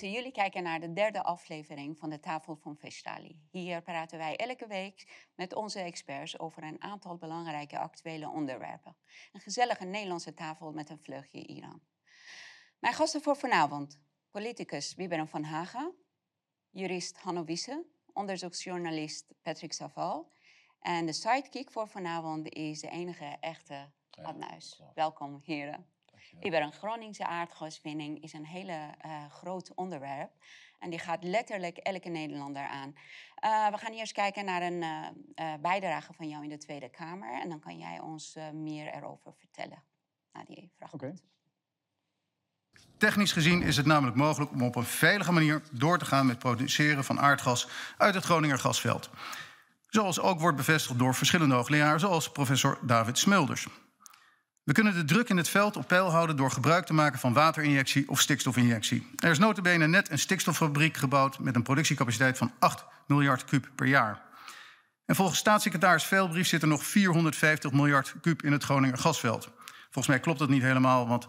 mensen, jullie kijken naar de derde aflevering van de Tafel van Vestali. Hier praten wij elke week met onze experts over een aantal belangrijke actuele onderwerpen. Een gezellige Nederlandse tafel met een vleugje Iran. Mijn gasten voor vanavond, politicus Wiberen van Haga, jurist Hanno Wiese, onderzoeksjournalist Patrick Saval en de sidekick voor vanavond is de enige echte Adnuis. Welkom heren. Een Groningse aardgaswinning is een hele uh, groot onderwerp. En die gaat letterlijk elke Nederlander aan. Uh, we gaan eerst kijken naar een uh, bijdrage van jou in de Tweede Kamer. En dan kan jij ons meer erover vertellen. Na die vraag. Okay. Technisch gezien is het namelijk mogelijk om op een veilige manier door te gaan met produceren van aardgas uit het Groninger gasveld. Zoals ook wordt bevestigd door verschillende hoogleraren, zoals professor David Smulders. We kunnen de druk in het veld op peil houden door gebruik te maken van waterinjectie of stikstofinjectie. Er is notabene net een stikstoffabriek gebouwd met een productiecapaciteit van 8 miljard kub per jaar. En volgens staatssecretaris Veelbrief zit er nog 450 miljard kub in het Groninger gasveld. Volgens mij klopt dat niet helemaal, want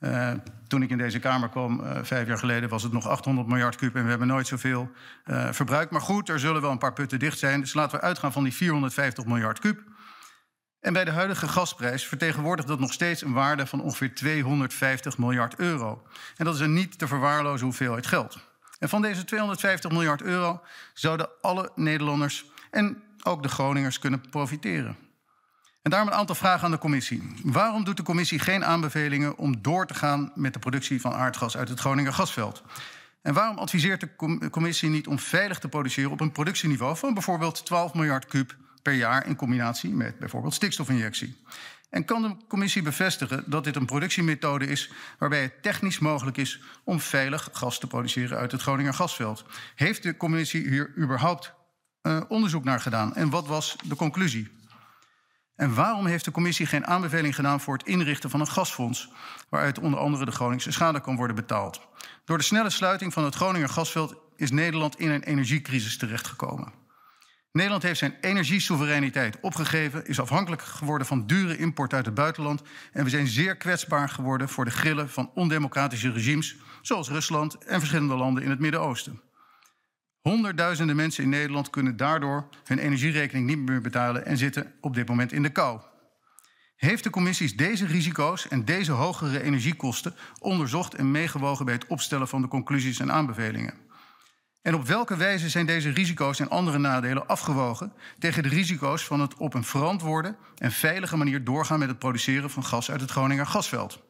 uh, toen ik in deze Kamer kwam, uh, vijf jaar geleden, was het nog 800 miljard kub en we hebben nooit zoveel uh, verbruikt. Maar goed, er zullen wel een paar putten dicht zijn. Dus laten we uitgaan van die 450 miljard kub. En bij de huidige gasprijs vertegenwoordigt dat nog steeds een waarde van ongeveer 250 miljard euro. En dat is een niet te verwaarlozen hoeveelheid geld. En van deze 250 miljard euro zouden alle Nederlanders en ook de Groningers kunnen profiteren. En daarom een aantal vragen aan de commissie. Waarom doet de commissie geen aanbevelingen om door te gaan met de productie van aardgas uit het Groninger gasveld? En waarom adviseert de commissie niet om veilig te produceren op een productieniveau van bijvoorbeeld 12 miljard kub per jaar in combinatie met bijvoorbeeld stikstofinjectie. En kan de commissie bevestigen dat dit een productiemethode is waarbij het technisch mogelijk is om veilig gas te produceren uit het Groninger gasveld? Heeft de commissie hier überhaupt uh, onderzoek naar gedaan en wat was de conclusie? En waarom heeft de commissie geen aanbeveling gedaan voor het inrichten van een gasfonds, waaruit onder andere de Groningse schade kan worden betaald? Door de snelle sluiting van het Groninger gasveld is Nederland in een energiecrisis terechtgekomen. Nederland heeft zijn energiesoevereiniteit opgegeven, is afhankelijk geworden van dure import uit het buitenland en we zijn zeer kwetsbaar geworden voor de grillen van ondemocratische regimes zoals Rusland en verschillende landen in het Midden-Oosten. Honderdduizenden mensen in Nederland kunnen daardoor hun energierekening niet meer betalen en zitten op dit moment in de kou. Heeft de commissie deze risico's en deze hogere energiekosten onderzocht en meegewogen bij het opstellen van de conclusies en aanbevelingen? En op welke wijze zijn deze risico's en andere nadelen afgewogen tegen de risico's van het op een verantwoorde en veilige manier doorgaan met het produceren van gas uit het Groninger gasveld?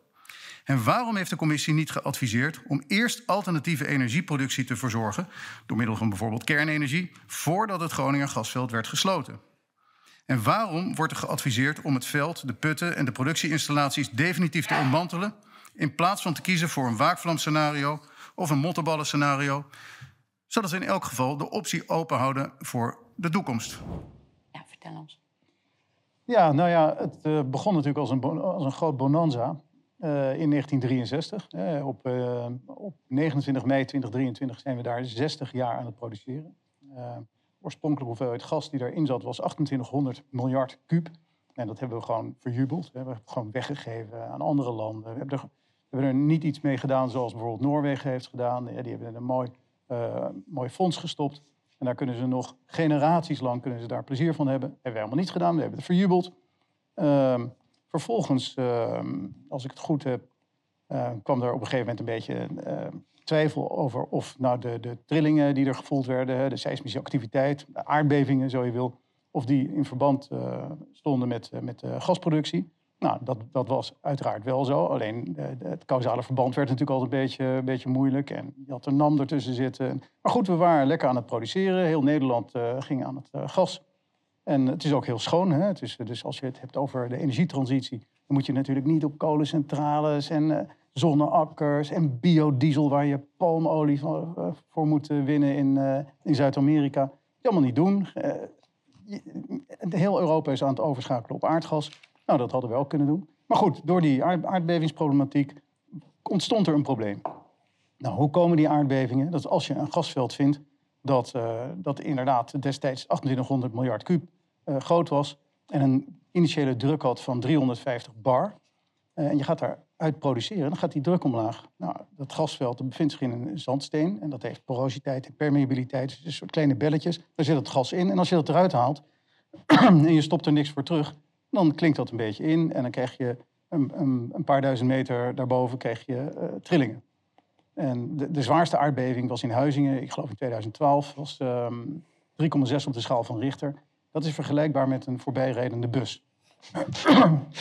En waarom heeft de commissie niet geadviseerd om eerst alternatieve energieproductie te verzorgen, door middel van bijvoorbeeld kernenergie, voordat het Groninger gasveld werd gesloten? En waarom wordt er geadviseerd om het veld, de putten en de productieinstallaties definitief te ontmantelen, in plaats van te kiezen voor een waakvlamscenario of een motteballen-scenario, zodat we in elk geval de optie open houden voor de toekomst. Ja, vertel ons. Ja, nou ja, het uh, begon natuurlijk als een, als een groot bonanza uh, in 1963. Uh, op, op 29 mei 2023 zijn we daar 60 jaar aan het produceren. oorspronkelijke hoeveelheid gas die daarin zat was 2800 miljard kuub. En dat hebben we gewoon verjubeld. We hebben het gewoon weggegeven aan andere landen. We hebben, er, we hebben er niet iets mee gedaan zoals bijvoorbeeld Noorwegen heeft gedaan. die hebben een mooi uh, mooi fonds gestopt. En daar kunnen ze nog generaties lang kunnen ze daar plezier van hebben. Hebben we helemaal niet gedaan, we hebben het verjubeld. Uh, vervolgens, uh, als ik het goed heb, uh, kwam er op een gegeven moment een beetje twijfel over of nou, de, de trillingen die er gevoeld werden, de seismische activiteit, de aardbevingen zo je wil, of die in verband stonden met, met gasproductie. Nou, dat, dat was uiteraard wel zo. Alleen uh, het causale verband werd natuurlijk altijd een beetje, een beetje moeilijk. En je had een NAM ertussen zitten. Maar goed, we waren lekker aan het produceren. Heel Nederland uh, ging aan het uh, gas. En het is ook heel schoon. Hè? Het is, dus als je het hebt over de energietransitie... dan moet je natuurlijk niet op kolencentrales en zonneakkers... en biodiesel waar je palmolie voor, moet winnen in, in Zuid-Amerika. Dat niet doen. heel Europa is aan het overschakelen op aardgas... Nou, dat hadden we wel kunnen doen. Maar goed, door die aardbevingsproblematiek ontstond er een probleem. Nou, hoe komen die aardbevingen? Dat als je een gasveld vindt dat, uh, dat inderdaad destijds 2800 miljard kuub uh, groot was en een initiële druk had van 350 bar, eh, en je gaat daaruit produceren, dan gaat die druk omlaag. Nou, dat gasveld bevindt zich in een zandsteen en dat heeft porositeit en permeabiliteit. Dus een soort kleine belletjes. Daar zit het gas in en als je dat eruit haalt en je stopt er niks voor terug, dan klinkt dat een beetje in en dan krijg je een, een, een paar duizend meter daarboven krijg je uh, trillingen. En de, de, zwaarste aardbeving was in Huizingen, ik geloof in 2012, was um, ehm, 3,6 op de schaal van Richter. Dat is vergelijkbaar met een voorbijrijdende bus.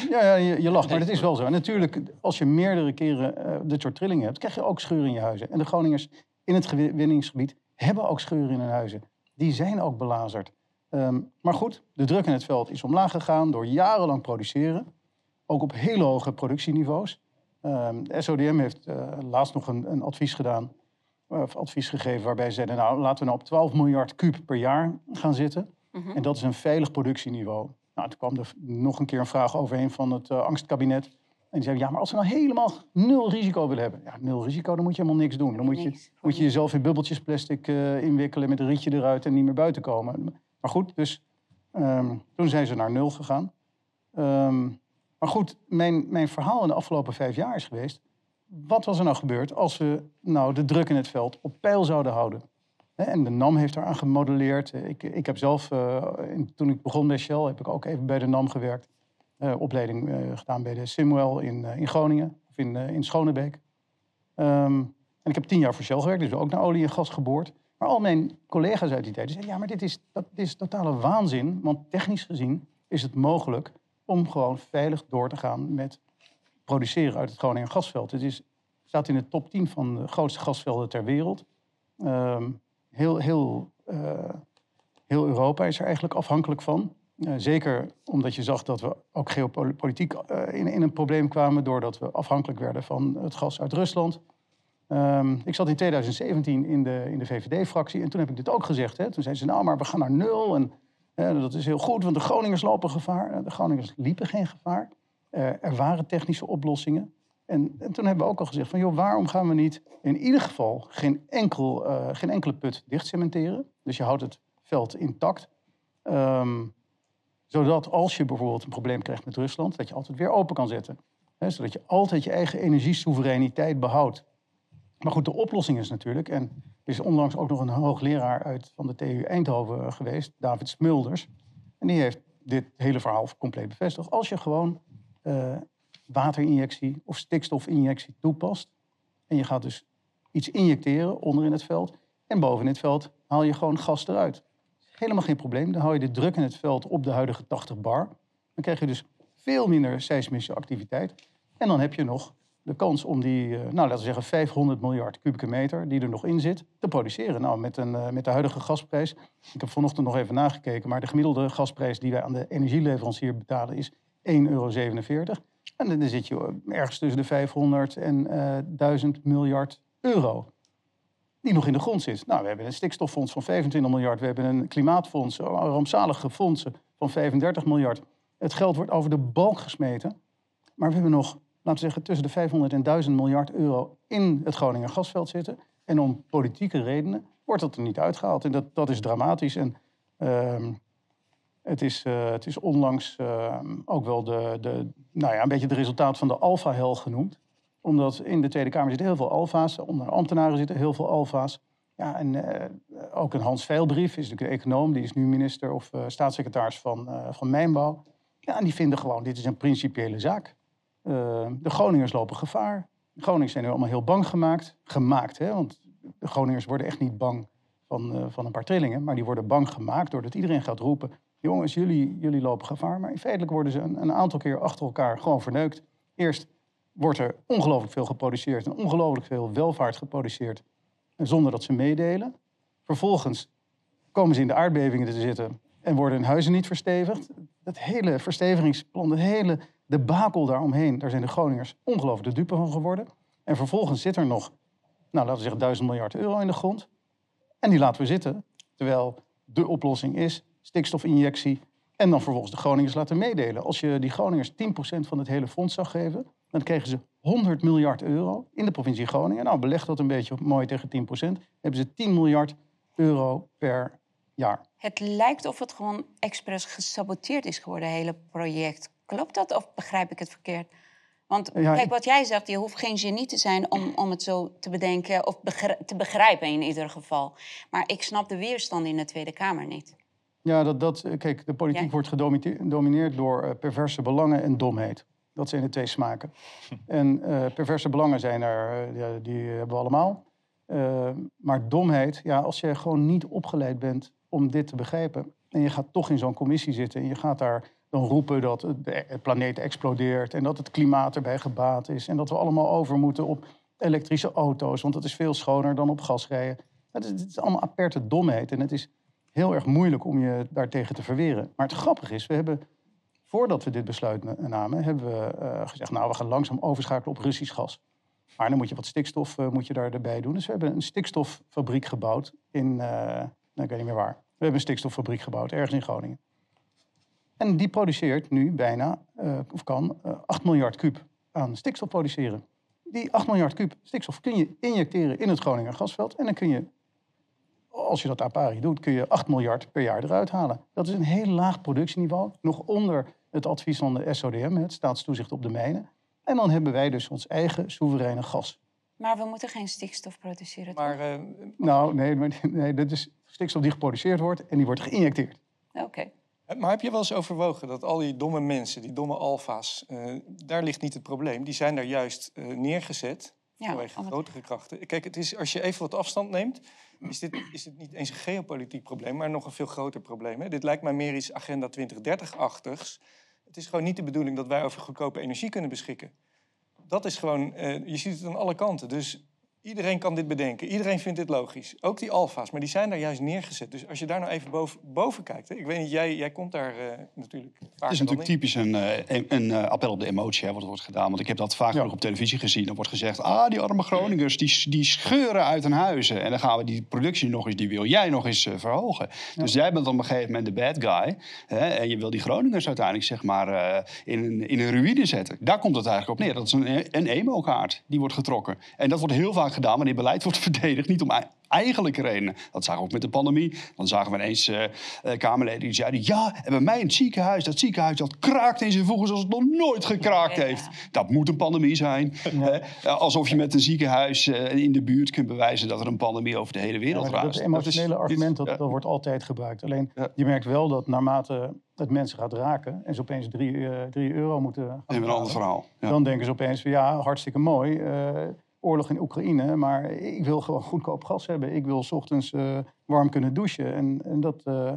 ja, ja je, je, lacht, maar dat is wel zo. En natuurlijk, als je meerdere keren uh, dit soort trillingen hebt, krijg je ook scheuren in je huizen. En de Groningers in het gewinningsgebied hebben ook scheuren in hun huizen. Die zijn ook belazerd. Um, maar goed, de druk in het veld is omlaag gegaan door jarenlang produceren. Ook op hele hoge productieniveaus. Um, de SODM heeft uh, laatst nog een, een, advies gedaan, of advies gegeven, waarbij ze zeiden: Nou, laten we nou op 12 miljard kuub per jaar gaan zitten. Mm -hmm. En dat is een veilig productieniveau. Nou, toen kwam er nog een keer een vraag overheen van het uh, angstkabinet. En die zei, ja, maar als we nou helemaal nul risico willen hebben... Ja, nul risico, dan moet je helemaal niks doen. Dan moet je, moet je jezelf in bubbeltjes plastic uh, inwikkelen met een rietje eruit en niet meer buiten komen. Maar goed, dus um, toen zijn ze naar nul gegaan. Um, maar goed, mijn, mijn verhaal in de afgelopen vijf jaar is geweest... wat was er nou gebeurd als we nou de druk in het veld op peil zouden houden? En de NAM heeft daaraan gemodelleerd. Ik, ik heb zelf, uh, toen ik begon bij Shell, heb ik ook even bij de NAM gewerkt. Uh, opleiding uh, gedaan bij de Simwell in, in Groningen, of in, in Schonebeek. Um, en ik heb tien jaar voor Shell gewerkt, dus ook naar olie en gas geboord. Maar al mijn collega's uit die tijd zeiden, ja, maar dit is, dat, is totale waanzin. Want technisch gezien is het mogelijk om gewoon veilig door te gaan met produceren uit het Groningen gasveld. Het is, staat in de top 10 van de grootste gasvelden ter wereld. Um, heel, heel, uh, heel Europa is er eigenlijk afhankelijk van. Uh, zeker omdat je zag dat we ook geopolitiek uh, in, in een probleem kwamen... doordat we afhankelijk werden van het gas uit Rusland. Um, ik zat in 2017 in de, in de VVD-fractie en toen heb ik dit ook gezegd. Hè. Toen zeiden ze, nou, maar we gaan naar nul en dat is heel goed... want de Groningers lopen gevaar. De Groningers liepen geen gevaar. er waren technische oplossingen. En, en, toen hebben we ook al gezegd van, joh, waarom gaan we niet in ieder geval geen, enkel, uh, geen enkele put dichtcementeren? Dus je houdt het veld intact. Um, zodat als je bijvoorbeeld een probleem krijgt met Rusland, dat je altijd weer open kan zetten. Zodat je altijd je eigen energiesoevereiniteit behoudt. Maar goed, de oplossing is natuurlijk, en er is onlangs ook nog een hoogleraar uit van de TU Eindhoven geweest, David Smulders. En die heeft dit hele verhaal compleet bevestigd. Als je gewoon uh, waterinjectie of stikstofinjectie toepast. En je gaat dus iets injecteren onder in het veld. En boven in het veld haal je gewoon gas eruit. Helemaal geen probleem. Dan hou je de druk in het veld op de huidige 80 bar. Dan krijg je dus veel minder seismische activiteit. En dan heb je nog de kans om die, eh, nou laten we zeggen 500 miljard kubieke meter die er nog in zit, te produceren. Nou, met, een, eh, met de huidige gasprijs, ik heb vanochtend nog even nagekeken, maar de gemiddelde gasprijs die wij aan de energieleverancier betalen is 1,47 euro. En dan zit je ergens tussen de 500 en uh, eh, 1000 miljard euro. Die nog in de grond zit. Nou, we hebben een stikstoffonds van 25 miljard. We hebben een klimaatfonds, rampzalige fondsen van 35 miljard. Het geld wordt over de balk gesmeten. Maar we hebben nog, laten we zeggen, tussen de 500 en 1000 miljard euro in het Groninger gasveld zitten. En om politieke redenen wordt dat er niet uitgehaald. En dat, dat is dramatisch. En uh, het is, uh, het is onlangs uh, ook wel de, de, nou ja, een beetje het resultaat van de alfa-hel genoemd. Omdat in de Tweede Kamer zitten heel veel alfa's, onder ambtenaren zitten heel veel alfa's. Ja, en uh, ook een Hans Veilbrief is natuurlijk een econoom, die is nu minister of staatssecretaris van, van Mijnbouw. Ja, en die vinden gewoon, dit is een principiële zaak. De Groningers lopen gevaar. De Groningers zijn nu allemaal heel bang gemaakt. Gemaakt, hè, want de Groningers worden echt niet bang van, van een paar trillingen. Maar die worden bang gemaakt doordat iedereen gaat roepen jongens, jullie, jullie lopen gevaar. Maar feitelijk worden ze een, een aantal keer achter elkaar gewoon verneukt. Eerst wordt er ongelooflijk veel geproduceerd en ongelooflijk veel welvaart geproduceerd zonder dat ze meedelen. Vervolgens komen ze in de aardbevingen te zitten en worden hun huizen niet verstevigd. Dat hele verstevigingsplan, dat hele debakel daaromheen, daar zijn de Groningers ongelooflijk de dupe van geworden. En vervolgens zit er nog, nou laten we zeggen, duizend miljard euro in de grond. En die laten we zitten, terwijl de oplossing is stikstofinjectie. En dan vervolgens de Groningers laten meedelen. Als je die Groningers 10% van het hele fonds zou geven, dan kregen ze 100 miljard euro in de provincie Groningen. Nou, beleg dat een beetje mooi tegen 10%. Hebben ze 10 miljard euro per jaar. Het lijkt of het gewoon expres gesaboteerd is geworden, het hele project. Klopt dat of begrijp ik het verkeerd? Want Ja, kijk, wat jij zegt, je hoeft geen genie te zijn om, om het zo te bedenken of begri- te begrijpen in ieder geval. Maar ik snap de weerstand in de Tweede Kamer niet. Ja, dat, dat, eh, kijk, de politiek Ja. wordt gedomine- gedomineerd door eh, perverse belangen en domheid. Dat zijn de twee smaken. En eh, perverse belangen zijn er, die hebben we allemaal. Maar domheid, ja, als je gewoon niet opgeleid bent om dit te begrijpen... en je gaat toch in zo'n commissie zitten en je gaat daar dan roepen dat de planeet explodeert... en dat het klimaat erbij gebaat is... en dat we allemaal over moeten op elektrische auto's... want dat is veel schoner dan op gas rijden. Het is, het is allemaal aperte domheid en het is heel erg moeilijk om je daartegen te verweren. Maar het grappige is, we hebben, voordat we dit besluit na- namen, hebben we eh, gezegd, nou, we gaan langzaam overschakelen op Russisch gas. Maar dan moet je wat stikstof eh, moet je daar erbij doen. Dus we hebben een stikstoffabriek gebouwd in, eh, nou, ik weet niet meer waar. We hebben een stikstoffabriek gebouwd, ergens in Groningen. En die produceert nu bijna, eh, of kan, eh 8 miljard kuub aan stikstof produceren. Die 8 miljard kuub stikstof kun je injecteren in het Groninger gasveld. En dan kun je als je dat à pari doet, kun je 8 miljard per jaar eruit halen. Dat is een heel laag productieniveau, nog onder het advies van de SODM, het staatstoezicht op de mijnen. En dan hebben wij dus ons eigen soevereine gas. Maar we moeten geen stikstof produceren. toch? Maar eh, Nou, nee, maar, nee dit is stikstof die geproduceerd wordt en die wordt geïnjecteerd. Oké. Maar heb je wel eens overwogen dat al die domme mensen, die domme alfa's, eh, daar ligt niet het probleem. Die zijn daar juist eh, neergezet Ja, vanwege grotere krachten. Kijk, het is, als je even wat afstand neemt, is dit, is dit niet eens een geopolitiek probleem, maar nog een veel groter probleem. Hè? Dit lijkt mij meer iets Agenda 2030-achtigs. Het is gewoon niet de bedoeling dat wij over goedkope energie kunnen beschikken. Dat is gewoon, eh, je ziet het aan alle kanten. Dus iedereen kan dit bedenken. Iedereen vindt dit logisch. Ook die alfa's, maar die zijn daar juist neergezet. Dus als je daar nou even boven, boven kijkt. Hè? Ik weet niet, jij, jij komt daar eh, natuurlijk Het is natuurlijk typisch een, eh, een, een, eh, appel op de emotie, hè, wat wordt gedaan. Want ik heb dat vaak Ja. op televisie gezien. Dan wordt gezegd, ah, die arme Groningers, die, die scheuren uit hun huizen. En dan gaan we die productie nog eens, die wil jij nog eens verhogen. Dus jij bent op een gegeven moment de bad guy. Hè, en je wil die Groningers uiteindelijk, zeg maar, in, een, in een ruïne zetten. Daar komt het eigenlijk op neer. Dat is een, een emo-kaart, die wordt getrokken. En dat wordt heel vaak gedaan wanneer beleid wordt verdedigd. Niet om ei- eigenlijke redenen. Dat zagen we ook met de pandemie. Dan zagen we ineens eh, eh, Kamerleden die zeiden... ja, en bij mij in het ziekenhuis, dat ziekenhuis dat kraakt in zijn voegen... zoals het nog nooit gekraakt Ja. heeft. Dat moet een pandemie zijn. hè. Eh, alsof je met een ziekenhuis in de buurt kunt bewijzen... dat er een pandemie over de hele Ja, wereld raast. dat is- emotionele argument, dat, ja. dat wordt altijd gebruikt. Alleen, Ja. je merkt wel dat naarmate het mensen gaat raken... en ze opeens drie, eh, drie euro moeten gaan een ander verhaal. Ja. Dan denken ze opeens van ja, hartstikke mooi. Oorlog in Oekraïne, maar ik wil gewoon goedkoop gas hebben. Ik wil 's ochtends eh, warm kunnen douchen. En, en dat, eh,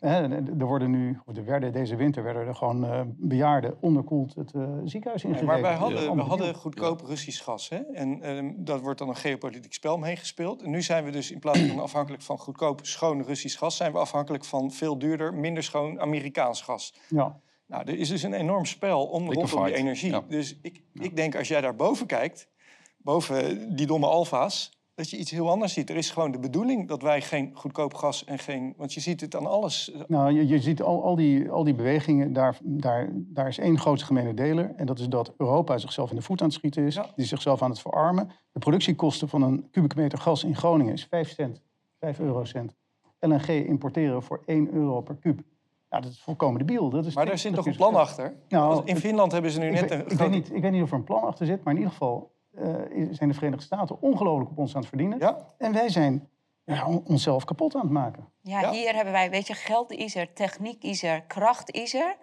hè, er worden nu, of er werden deze winter werden er gewoon eh, bejaarden onderkoeld het eh, ziekenhuis Nee, ingereden. maar wij hadden, we hadden goedkoop Russisch gas. Hè? En ehm, dat wordt dan een geopolitiek spel mee gespeeld. En nu zijn we dus in plaats van afhankelijk van goedkoop schoon Russisch gas... zijn we afhankelijk van veel duurder, minder schoon Amerikaans gas. Ja. Nou, er is dus een enorm spel om rondom die energie. ja. Dus ik, ik denk als jij daar boven kijkt, boven die domme alfa's... dat je iets heel anders ziet. Er is gewoon de bedoeling dat wij geen goedkoop gas en geen... Want je ziet het aan alles. Nou, je, je ziet al, al, die, al die bewegingen, daar, daar, daar is één grootste gemene deler. En dat is dat Europa zichzelf in de voet aan het schieten is. Ja. Die zichzelf aan het verarmen. De productiekosten van een kubieke meter gas in Groningen is 5 cent, 5 eurocent. LNG importeren voor 1 euro per kuub. Nou, dat is volkomen debiel. Dat is Maar daar zit 20 toch een plan achter? Nou, in Finland hebben ze nu net een ik, weet grote... niet, ik weet niet of er een plan achter zit, maar in ieder geval zijn de Verenigde Staten ongelooflijk op ons aan het verdienen. Ja, En wij zijn ja, on- onszelf kapot aan het maken. Ja, Ja. hier hebben wij, weet je, geld is er, techniek is er, kracht is er.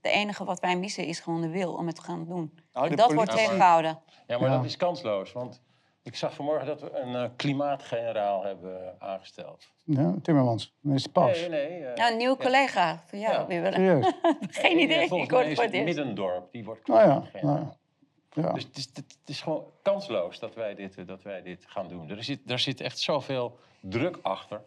De enige wat wij missen is gewoon de wil om het te gaan doen. Nou, en dat wordt tegengehouden. Ja, maar Ja. dat is kansloos. Want ik zag vanmorgen dat we een eh, klimaatgeneraal hebben aangesteld. Ja, Timmermans, dat is paus. Nee, nee. eh, Nou, een nieuwe collega van jou. Serieus? Geen eh, idee, Volgens ik hoor mij het is voor het. Middendorp. Die wordt Nou ja, klimaatgeneraal. nou ja. Dus het is, het is gewoon kansloos dat wij dit, dat wij dit gaan doen. Er zit, daar zit echt zoveel druk achter.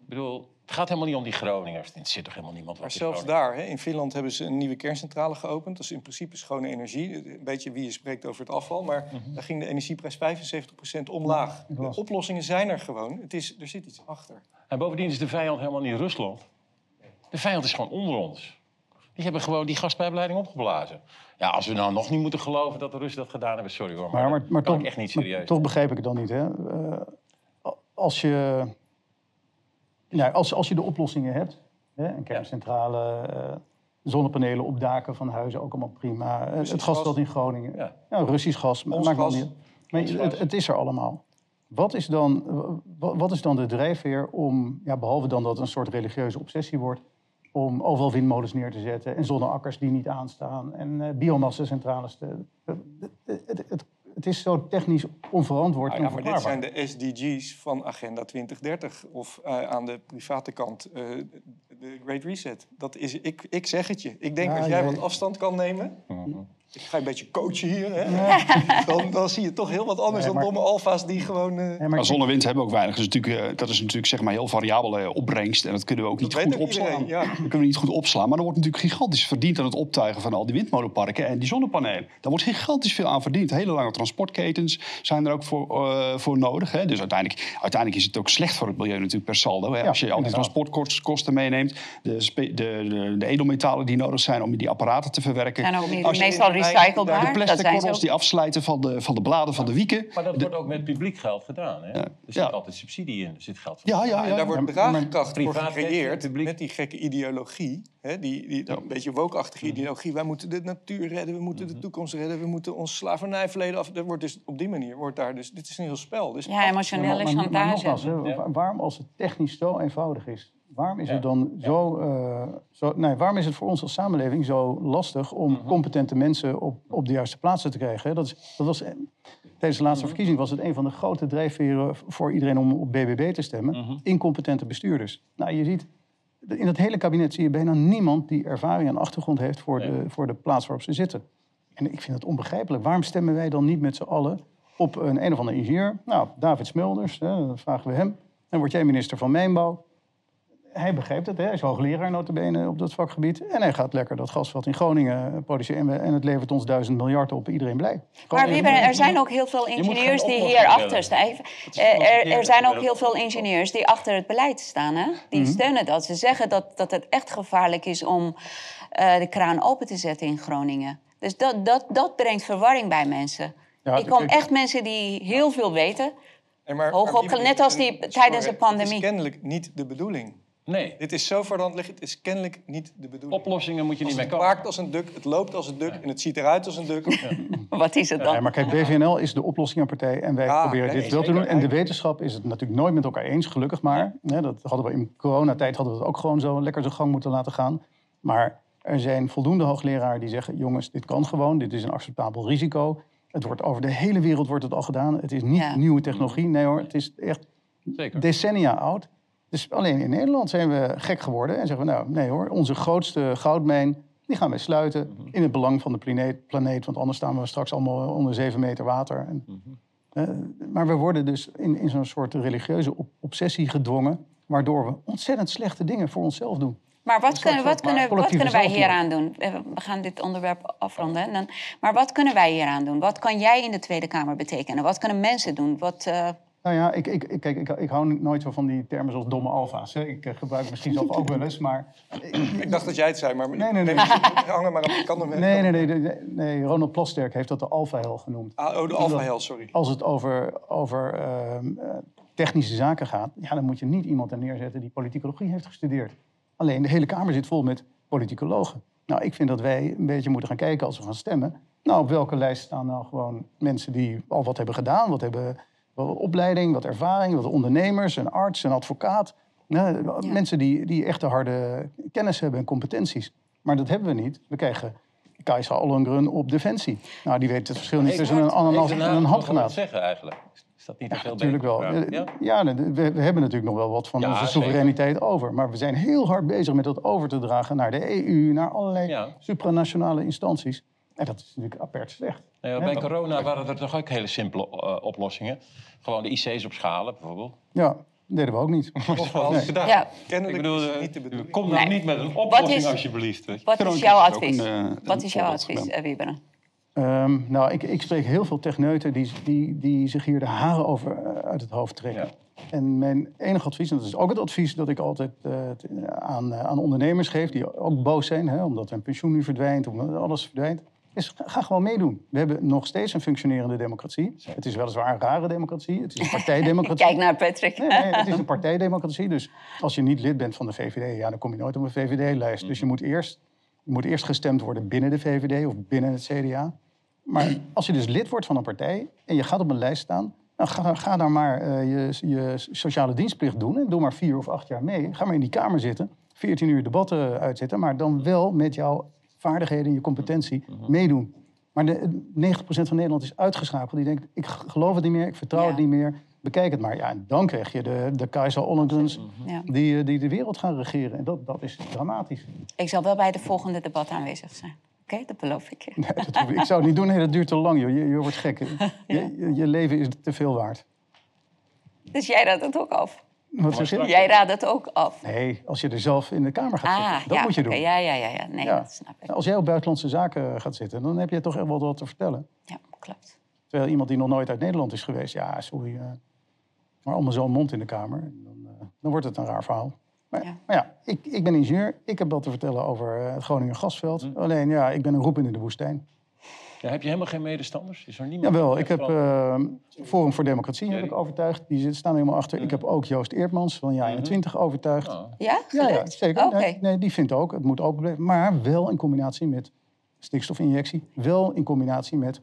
Ik bedoel, het gaat helemaal niet om die Groningers. Er zit toch helemaal niemand Maar wat zelfs daar, hè, in Finland hebben ze een nieuwe kerncentrale geopend. Dat is in principe schone energie. Een beetje wie je spreekt over het afval. Maar Mhm. daar ging de energieprijs 75% omlaag. De oplossingen zijn er gewoon. Het is, er zit iets achter. En bovendien is de vijand helemaal niet Rusland. De vijand is gewoon onder ons. Die hebben gewoon die gaspijpleiding opgeblazen. Ja, als we nou nog niet moeten geloven dat de Russen dat gedaan hebben, sorry hoor. Maar, Maar, maar, dat maar kan toch, ik echt niet maar serieus. toch begrijp ik het dan niet. Hè? Eh, als, je, nou, als, als je de oplossingen hebt, hè, een kerncentrale, eh, Zonnepanelen op daken van huizen, ook allemaal prima. Eh, Russisch het gasveld gas. in Groningen. Ja. Ja, Russisch gas. Ons maakt wel gas. niet. Maar het, het is er allemaal. Wat is dan, wa- wat is dan de drijfveer om, ja, behalve dan dat het een soort religieuze obsessie wordt, om overal windmolens neer te zetten en zonneakkers die niet aanstaan en eh biomassa-centrales te. Het, het, het, het is zo technisch onverantwoord en ja, maar dit zijn de SDG's van Agenda 2030. Of eh, aan de private kant eh, de Great Reset. Dat is, ik, ik zeg het je. Ik denk Ja, als jij jij- wat afstand kan nemen... Ik ga een beetje coachen hier, hè? Dan, dan zie je toch heel wat anders Nee, maar- dan domme alfa's die gewoon... eh, Nee, maar zonnewind hebben we ook weinig. Dat is natuurlijk, eh, dat is natuurlijk zeg maar heel variabele opbrengst. En dat kunnen we ook Dat niet goed ook iedereen, opslaan. ja. Dat kunnen we niet goed opslaan. Maar er wordt natuurlijk gigantisch verdiend aan het optuigen van al die windmolenparken en die zonnepanelen. Daar wordt gigantisch veel aan verdiend. Hele lange transportketens zijn er ook voor, eh, voor nodig. Hè. Dus uiteindelijk, uiteindelijk is het ook slecht voor het milieu natuurlijk per saldo. Hè. Ja, Als je al die transportkosten meeneemt, de, de, de, de edelmetalen die nodig zijn om die apparaten te verwerken. zijn ook niet- Als je- meestal recyclebaar. de dat plastic korrels die afsluiten van de, van de bladen van de wieken. Maar dat De- wordt ook met publiek geld gedaan. Hè? Er zit Ja. altijd subsidie in, er zit geld voor. ja, ja, en ja. daar wordt Ja, draagkracht voor gecreëerd publiek. met die gekke ideologie. Hè, die die Ja. een beetje woke-achtige ideologie. Wij moeten de natuur redden, we moeten de toekomst redden, we moeten ons slavernijverleden af. Er wordt dus op die manier wordt daar dus. Dit is een heel spel. Dus Ja, emotionele maar, maar, maar chantage. Ja. waarom als het technisch zo eenvoudig is, waarom is het dan zo, eh, zo nee, waarom is het voor ons als samenleving zo lastig om Mhm. competente mensen op, op de juiste plaatsen te krijgen? Dat, is, dat was, eh, tijdens de laatste Mhm. verkiezing was het een van de grote drijfveren voor iedereen om op BBB te stemmen. Mhm. Incompetente bestuurders. Nou, je ziet, in het hele kabinet zie je bijna niemand die ervaring en achtergrond heeft voor, Nee. de, voor de plaats waarop ze zitten. En ik vind het onbegrijpelijk. Waarom stemmen wij dan niet met z'n allen op een een of andere ingenieur? Nou, David Smulders, hè, dan vragen we hem. Dan word jij minister van Mijnbouw. Hij begrijpt het, hè? hij is hoogleraar notabene op dat vakgebied. En hij gaat lekker dat gasveld in Groningen eh, produceren. En, het levert ons duizend miljard op, iedereen blij. Gewoon Maar Wieber, er zijn ook heel veel ingenieurs die hierachter willen. staan. Eh, Er, er zijn ook heel veel ingenieurs die achter het beleid staan. Hè? Die Mhm. steunen dat. Ze zeggen dat, dat het echt gevaarlijk is om eh, de kraan open te zetten in Groningen. Dus dat, dat, dat brengt verwarring bij mensen. Ja, ik kom echt mensen die heel veel weten. En maar, Hoog net als die en- tijdens de pandemie. Het is kennelijk niet de bedoeling. Nee, Dit is zo voor de hand liggend. Het is kennelijk niet de bedoeling. oplossingen moet je niet Als mee het komen. waakt als een duk, het loopt als een duk en het ziet eruit als een duk. Wat is het Ja, dan? maar kijk, BVNL is de oplossingpartij en wij Ja, proberen nee, dit wel te doen. En de wetenschap is het natuurlijk nooit met elkaar eens, gelukkig maar. Hè, dat hadden we in coronatijd hadden we het ook gewoon zo lekker zijn gang moeten laten gaan. Maar er zijn voldoende hoogleraren die zeggen, jongens, dit kan gewoon, dit is een acceptabel risico. Het wordt over de hele wereld wordt het al gedaan. Het is niet Ja. nieuwe technologie, nee hoor, het is echt Zeker. decennia oud. Dus alleen in Nederland zijn we gek geworden en zeggen we, nou nee hoor, onze grootste goudmijn, die gaan wij sluiten in het belang van de planeet, planeet want anders staan we straks allemaal onder zeven meter water. En, eh, maar we worden dus in, in zo'n soort religieuze op- obsessie gedwongen, waardoor we ontzettend slechte dingen voor onszelf doen. Maar wat kunnen, wat kunnen, wat kunnen wij hieraan doen? Eh, We gaan dit onderwerp afronden. En dan, maar wat kunnen wij hieraan doen? Wat kan jij in de Tweede Kamer betekenen? Wat kunnen mensen doen? Wat, eh, Nou ja, ik, ik, kijk, ik, ik hou nooit zo van die termen zoals domme alfa's. hè. Ik eh, gebruik misschien zelf ook wel eens, maar... Ik dacht dat jij het zei, maar Nee, nee, nee. hangen maar ik kan hem Nee, nee, nee, nee, nee, nee. Ronald Plasterk heeft dat de alfa-hel genoemd. Ah, oh, de alfa-hel, sorry. Als het over, over ehm, eh, technische zaken gaat, ja, dan moet je niet iemand er neerzetten die politicologie heeft gestudeerd. Alleen de hele Kamer zit vol met politicologen. Nou, ik vind dat wij een beetje moeten gaan kijken als we gaan stemmen. Nou, op welke lijst staan nou gewoon mensen die al wat hebben gedaan, wat hebben wat opleiding, wat ervaring, wat ondernemers, een arts, een advocaat. Ja, Mensen die, die echt de harde kennis hebben en competenties. Maar dat hebben we niet. We krijgen Kajsa Ollongren op Defensie. Nou, die weet het verschil niet tussen een ananas en een handgranaat. zeggen eigenlijk? Is dat niet te veel Natuurlijk wel. Ja, Ja? ja, we, we hebben natuurlijk nog wel wat van Ja, onze zeker. soevereiniteit over. Maar we zijn heel hard bezig met dat over te dragen naar de EU, naar allerlei Ja. supranationale instanties. En dat is natuurlijk apert slecht. Nou ja, bij corona waren er toch ook hele simpele eh, oplossingen. Gewoon de IC's op schalen bijvoorbeeld. Ja, dat deden we ook niet. Gedaan. ja, Kennelijk Ik bedoel, eh, niet bedoeling. kom nou Nee. niet met een oplossing is- alsjeblieft. je. wat is jouw advies? een, eh, Wat is jouw advies, eh, Wieberen? Ehm, nou, ik, ik spreek heel veel techneuten die, die, die zich hier de haren over eh, uit het hoofd trekken. En mijn enige advies, en dat is ook het advies dat ik altijd eh, aan, eh, aan ondernemers geef, die ook boos zijn, hè, omdat hun pensioen nu verdwijnt, omdat alles verdwijnt, is ga, ga gewoon meedoen. We hebben nog steeds een functionerende democratie. Het is weliswaar een rare democratie, het is een partijdemocratie. Kijk naar Patrick. Nee, nee, het is een partijdemocratie. Dus als je niet lid bent van de VVD, ja, dan kom je nooit op een VVD-lijst. Dus je moet eerst Je moet eerst gestemd worden binnen de VVD of binnen het CDA. Maar als je dus lid wordt van een partij en je gaat op een lijst staan... Nou, ga, ga dan maar eh, je, je sociale dienstplicht doen en doe maar vier of acht jaar mee. Ga maar in die kamer zitten, 14 uur debatten uitzitten... maar dan wel met jouw vaardigheden en je competentie meedoen. Maar de, 90% van Nederland is uitgeschakeld. Die denkt, ik geloof het niet meer, ik vertrouw Ja. het niet meer. Bekijk het maar. Ja, en dan krijg je de, de Kaiser Ja. die, eh, die de wereld gaan regeren. En dat, dat is dramatisch. Ik zal wel bij de volgende debat aanwezig zijn. Oké, dat beloof ik je. Nee, dat hoef ik, ik zou het niet doen, nee, dat duurt te lang. Joh. Je, je wordt gek. Je, je, je leven is te veel waard. Dus jij raadt het ook af. Wat? Jij raadt het ook af. Nee, als je er zelf in de Kamer gaat Ah, zitten. Dat ja, moet je doen. ja, ja, ja, ja. Nee, Ja. dat snap ik. Als jij op buitenlandse zaken gaat zitten, dan heb je toch wel wat te vertellen. Ja, klopt. Terwijl iemand die nog nooit uit Nederland is geweest, ja, sorry. eh, maar allemaal zo'n mond in de Kamer. Dan, eh, dan wordt het een raar verhaal. Maar Ja. maar ja ik, ik ben ingenieur. Ik heb wat te vertellen over eh, het Groninger gasveld. Hm. Alleen, ja, ik ben een roep in de woestijn. Ja, heb je helemaal geen medestanders? Is er niemand? Jawel, ik heb eh, Forum voor Democratie heb ik overtuigd. Die staan helemaal achter. Ik heb ook Joost Eertmans van Ja 21 overtuigd. Oh. Ja, Ja, zeker. Oké. Nee, nee, die vindt ook, het moet open blijven. Maar wel in combinatie met stikstofinjectie. Wel in combinatie met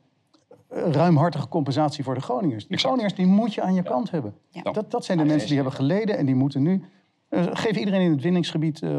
eh, ruimhartige compensatie voor de Groningers. Die Exact. Groningers die moet je aan je kant hebben. Ja. Dat, dat zijn de mensen die hebben geleden en die moeten nu... eh, geef iedereen in het winningsgebied eh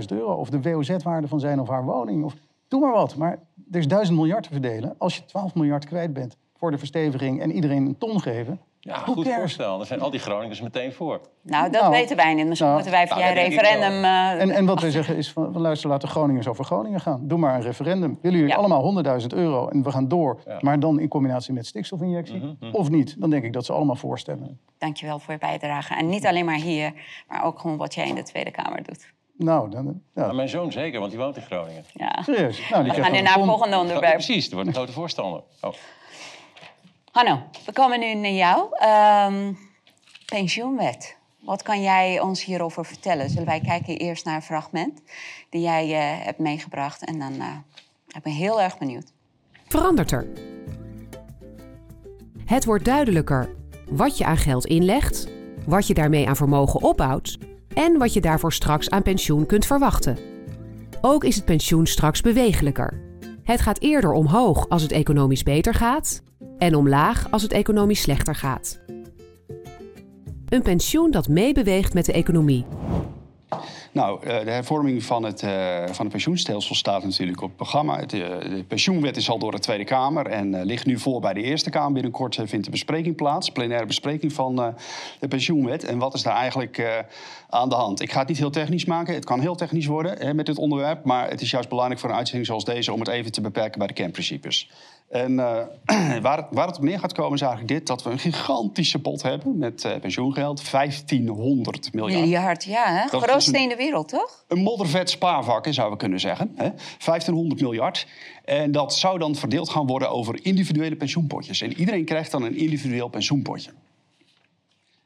100.000 euro. Of de WOZ-waarde van zijn of haar woning. Of, doe maar wat. Maar er is 1000 miljard te verdelen. Als je 12 miljard kwijt bent voor de versteviging... en iedereen een ton geven... Ja, goed cares? voorstel. Dan zijn al die Groningers meteen voor. Nou, dat Nou, weten wij niet. Misschien nou, moeten wij via nou, een referendum... eh, En, en wat wij zeggen is, van, van luister, laat de Groningers over Groningen gaan. Doe maar een referendum. Willen jullie Ja. allemaal 100.000 euro en we gaan door, Ja. maar dan in combinatie met stikstofinjectie? Of niet? Dan denk ik dat ze allemaal voorstemmen. Dankjewel voor je bijdrage. En niet alleen maar hier, maar ook gewoon wat jij in de Tweede Kamer doet. Nou, dan, ja, Maar mijn zoon zeker, want die woont in Groningen. Ja. serieus. Nou, die We gaan nu naar het volgende Ja, onderwerp. precies, die wordt een grote voorstander. Oh. Hanno, we komen nu naar jou. Ehm, pensioenwet. Wat kan jij ons hierover vertellen? Zullen wij kijken eerst naar een fragment die jij eh, hebt meegebracht. En dan eh, ik ben heel erg benieuwd. verandert er. Het wordt duidelijker wat je aan geld inlegt, wat je daarmee aan vermogen opbouwt en wat je daarvoor straks aan pensioen kunt verwachten. Ook is het pensioen straks bewegelijker. Het gaat eerder omhoog als het economisch beter gaat en omlaag als het economisch slechter gaat. Een pensioen dat meebeweegt met de economie. Nou, eh, de hervorming van het, eh, van het pensioenstelsel staat natuurlijk op het programma. Eh, de pensioenwet is al door de Tweede Kamer en ligt nu voor bij de Eerste Kamer. Binnenkort vindt de bespreking plaats, plenaire bespreking van de pensioenwet. En wat is daar eigenlijk aan de hand? Ik ga het niet heel technisch maken. Het kan heel technisch worden met dit onderwerp. Maar het is juist belangrijk voor een uitzending zoals deze om het even te beperken bij de kernprincipes. En eh, waar, het, waar het op neer gaat komen is eigenlijk dit: dat we een gigantische pot hebben met eh, pensioengeld. 1500 miljard. Miljard, ja, hè? Dat grootste een- in de wereld, toch? Een moddervet spaarvak, hè, zouden we kunnen zeggen. Hè? 1500 miljard. En dat zou dan verdeeld gaan worden over individuele pensioenpotjes. En iedereen krijgt dan een individueel pensioenpotje.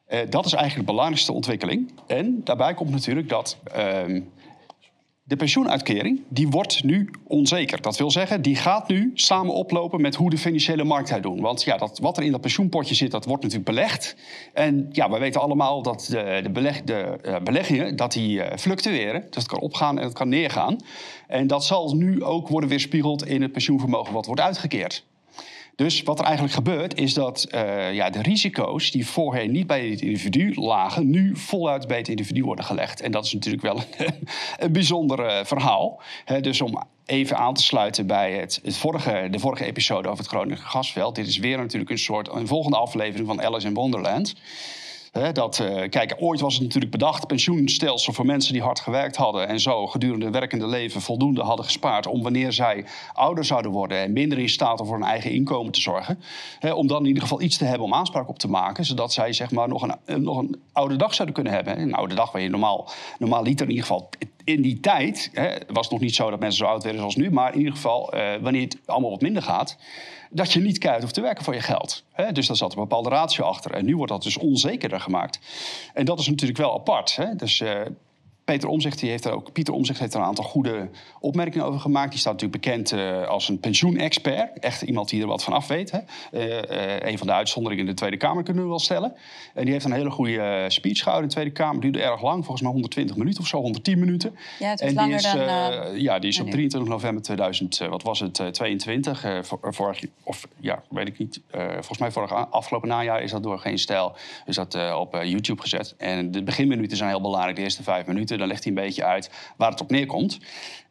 Eh, dat is eigenlijk de belangrijkste ontwikkeling. En daarbij komt natuurlijk dat ehm, de pensioenuitkering die wordt nu onzeker. Dat wil zeggen, die gaat nu samen oplopen met hoe de financiële markt het doen. Want ja, dat, wat er in dat pensioenpotje zit, dat wordt natuurlijk belegd. En ja, we weten allemaal dat de, de, eh, beleggingen dat die, eh, fluctueren. Dus het kan opgaan en het kan neergaan. En dat zal nu ook worden weerspiegeld in het pensioenvermogen wat wordt uitgekeerd. Dus wat er eigenlijk gebeurt, is dat eh, ja, de risico's die voorheen niet bij het individu lagen, nu voluit bij het individu worden gelegd. En dat is natuurlijk wel een, een bijzonder eh, verhaal. Dus om even aan te sluiten bij het, het vorige, de vorige episode over het Groningen gasveld. Dit is weer natuurlijk een soort een volgende aflevering van Alice in Wonderland. Dat, eh, kijk, ooit was het natuurlijk bedacht, pensioenstelsel voor mensen die hard gewerkt hadden en zo gedurende het werkende leven voldoende hadden gespaard om wanneer zij ouder zouden worden en minder in staat om voor hun eigen inkomen te zorgen, om dan in ieder geval iets te hebben om aanspraak op te maken, zodat zij zeg maar nog een, eh, nog een oude dag zouden kunnen hebben. Een oude dag waar je normaal, normaal liter in ieder geval in die tijd, hè, was het nog niet zo dat mensen zo oud werden zoals nu, maar in ieder geval eh, wanneer het allemaal wat minder gaat, dat je niet keihard hoeft te werken voor je geld. Dus daar zat een bepaalde ratio achter. En nu wordt dat dus onzekerder gemaakt. En dat is natuurlijk wel apart. Hè? Dus eh, Peter Omzicht die heeft er ook, Pieter Omzicht heeft er een aantal goede opmerkingen over gemaakt. Die staat natuurlijk bekend eh, als een pensioenexpert. Echt iemand die er wat van af weet. Hè? Eh, eh, een van de uitzonderingen in de Tweede Kamer kunnen we wel stellen. En die heeft een hele goede speech gehouden in de Tweede Kamer. Duurde erg lang, volgens mij 120 minuten of zo, 110 minuten. Ja, het was en langer die is, dan, ja, die is op nu. 23 november 2000, eh, wat was het, eh, 22, eh, vor- vorig, of ja, weet ik niet. volgens mij vorig a- afgelopen najaar is dat door Geen Stijl is dat, op YouTube gezet. En de beginminuten zijn heel belangrijk, de eerste vijf minuten. Dan legt hij een beetje uit waar het op neerkomt.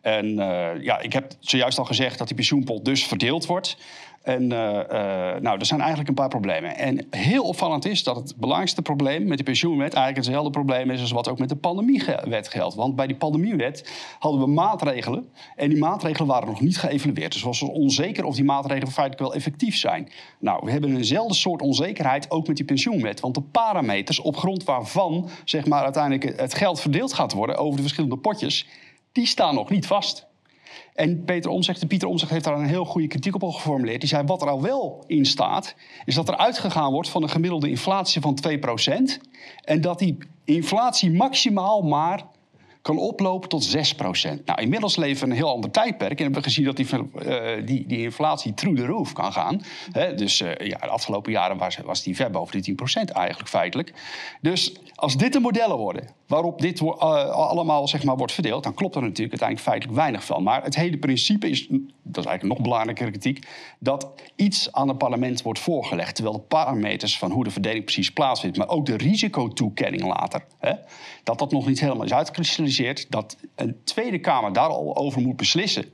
En eh, ja, ik heb zojuist al gezegd dat die pensioenpot dus verdeeld wordt. En eh, eh, nou, er zijn eigenlijk een paar problemen. En heel opvallend is dat het belangrijkste probleem met die pensioenwet eigenlijk hetzelfde probleem is als wat ook met de pandemiewet geldt. Want bij die pandemiewet hadden we maatregelen en die maatregelen waren nog niet geëvalueerd. Dus was het onzeker of die maatregelen feitelijk wel effectief zijn. Nou, we hebben eenzelfde soort onzekerheid ook met die pensioenwet. Want de parameters op grond waarvan zeg maar, uiteindelijk het geld verdeeld gaat worden over de verschillende potjes, die staan nog niet vast. En Peter Omzicht, Pieter Omzicht heeft daar een heel goede kritiek op geformuleerd. Die zei, wat er al wel in staat, is dat er uitgegaan wordt van een gemiddelde inflatie van 2%. En dat die inflatie maximaal maar kan oplopen tot 6%. Nou, inmiddels leven we een heel ander tijdperk. En hebben we gezien dat die, eh, die, die inflatie through the roof kan gaan. Dus eh, ja, de afgelopen jaren was, was die ver boven de 10% eigenlijk feitelijk. Dus als dit de modellen worden waarop dit wo- eh, allemaal zeg maar, wordt verdeeld... dan klopt er natuurlijk uiteindelijk feitelijk weinig van. Maar het hele principe is, dat is eigenlijk nog belangrijkere kritiek... dat iets aan het parlement wordt voorgelegd... terwijl de parameters van hoe de verdeling precies plaatsvindt... maar ook de risicotoekenning later... Hè, dat dat nog niet helemaal is uitgekristalliseerd... dat een Tweede Kamer daar al over moet beslissen...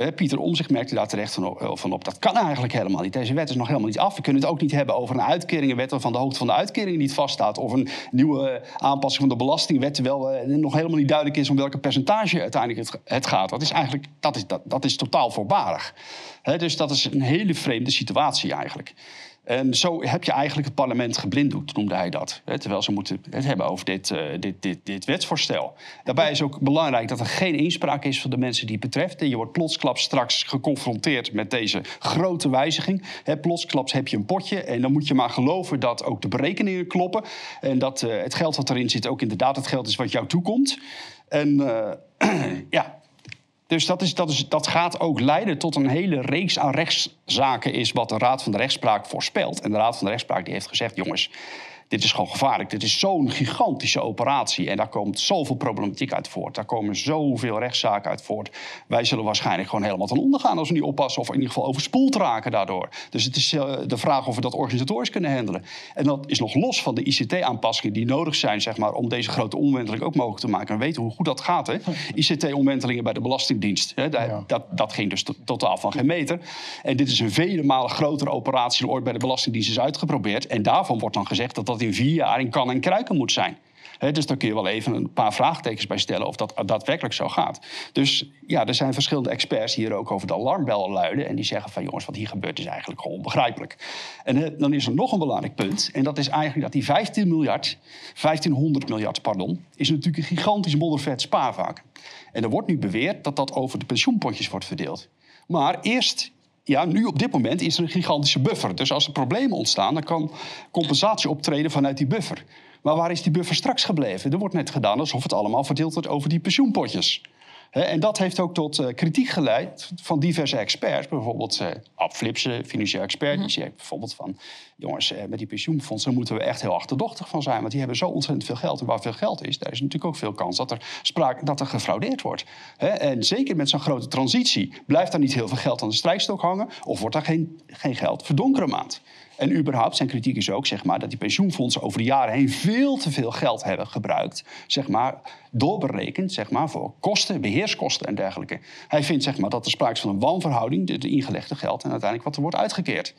Eh, Pieter Omzicht merkte daar terecht van op, van op. Dat kan eigenlijk helemaal niet. Deze wet is nog helemaal niet af. We kunnen het ook niet hebben over een uitkeringenwet... waarvan de hoogte van de uitkeringen niet vaststaat... of een nieuwe eh, aanpassing van de belastingwet... terwijl eh, nog helemaal niet duidelijk is om welke percentage uiteindelijk het, het gaat. Dat is eigenlijk dat is, dat, dat is totaal voorbarig. Dus dat is een hele vreemde situatie eigenlijk. En zo heb je eigenlijk het parlement geblinddoekt, noemde hij dat. Hè, terwijl ze moeten het hebben over dit, eh, dit, dit, dit wetsvoorstel. Daarbij is ook belangrijk dat er geen inspraak is van de mensen die het betreft. En je wordt plotsklaps straks geconfronteerd met deze grote wijziging. Hè, plotsklaps heb je een potje en dan moet je maar geloven dat ook de berekeningen kloppen. En dat eh, het geld wat erin zit ook inderdaad het geld is wat jou toekomt. En eh, ja, dus dat, is, dat, is, dat gaat ook leiden tot een hele reeks aan rechtszaken... is wat de Raad van de Rechtspraak voorspelt. En de Raad van de Rechtspraak die heeft gezegd... jongens, dit is gewoon gevaarlijk. Dit is zo'n gigantische operatie. En daar komt zoveel problematiek uit voort. Daar komen zoveel rechtszaken uit voort. Wij zullen waarschijnlijk gewoon helemaal ten onder gaan... als we niet oppassen of in ieder geval overspoeld raken daardoor. Dus het is eh, de vraag of we dat organisatorisch kunnen handelen. En dat is nog los van de ICT-aanpassingen die nodig zijn... Zeg maar, om deze grote omwenteling ook mogelijk te maken. En we weten hoe goed dat gaat, hè? ICT-omwentelingen bij de Belastingdienst. Hè? Daar- Ja. dat, dat ging dus to- totaal van geen meter. En dit is een vele malen grotere operatie... dan ooit bij de Belastingdienst is uitgeprobeerd. En daarvan wordt dan gezegd dat dat in vier jaar in kan en kruiken moet zijn. Dus daar kun je wel even een paar vraagtekens bij stellen of dat daadwerkelijk zo gaat. Dus ja, er zijn verschillende experts die hier ook over de alarmbel luiden. En die zeggen van jongens, wat hier gebeurt is eigenlijk onbegrijpelijk. En dan is er nog een belangrijk punt. En dat is eigenlijk dat die 15 miljard, 1500 miljard, pardon, is natuurlijk een gigantisch moddervet spaarvak. En er wordt nu beweerd dat dat over de pensioenpotjes wordt verdeeld. Maar eerst ja, nu op dit moment is er een gigantische buffer. Dus als er problemen ontstaan, dan kan compensatie optreden vanuit die buffer. Maar waar is die buffer straks gebleven? Er wordt net gedaan alsof het allemaal verdeeld wordt over die pensioenpotjes. En dat heeft ook tot eh, kritiek geleid van diverse experts. Bijvoorbeeld eh Ab Flipsen, financieel expert, die zegt bijvoorbeeld van... jongens, eh, met die pensioenfondsen moeten we echt heel achterdochtig van zijn... want die hebben zo ontzettend veel geld. En waar veel geld is, daar is natuurlijk ook veel kans dat er, sprake, dat er gefraudeerd wordt. En zeker met zo'n grote transitie blijft daar niet heel veel geld aan de strijkstok hangen... of wordt daar geen, geen geld voor donkere maand. En überhaupt, zijn kritiek is ook zeg maar, dat die pensioenfondsen over de jaren heen veel te veel geld hebben gebruikt. Zeg maar, doorberekend zeg maar, voor kosten, beheerskosten en dergelijke. Hij vindt zeg maar, dat er sprake is van een wanverhouding, de, de ingelegde geld en uiteindelijk wat er wordt uitgekeerd.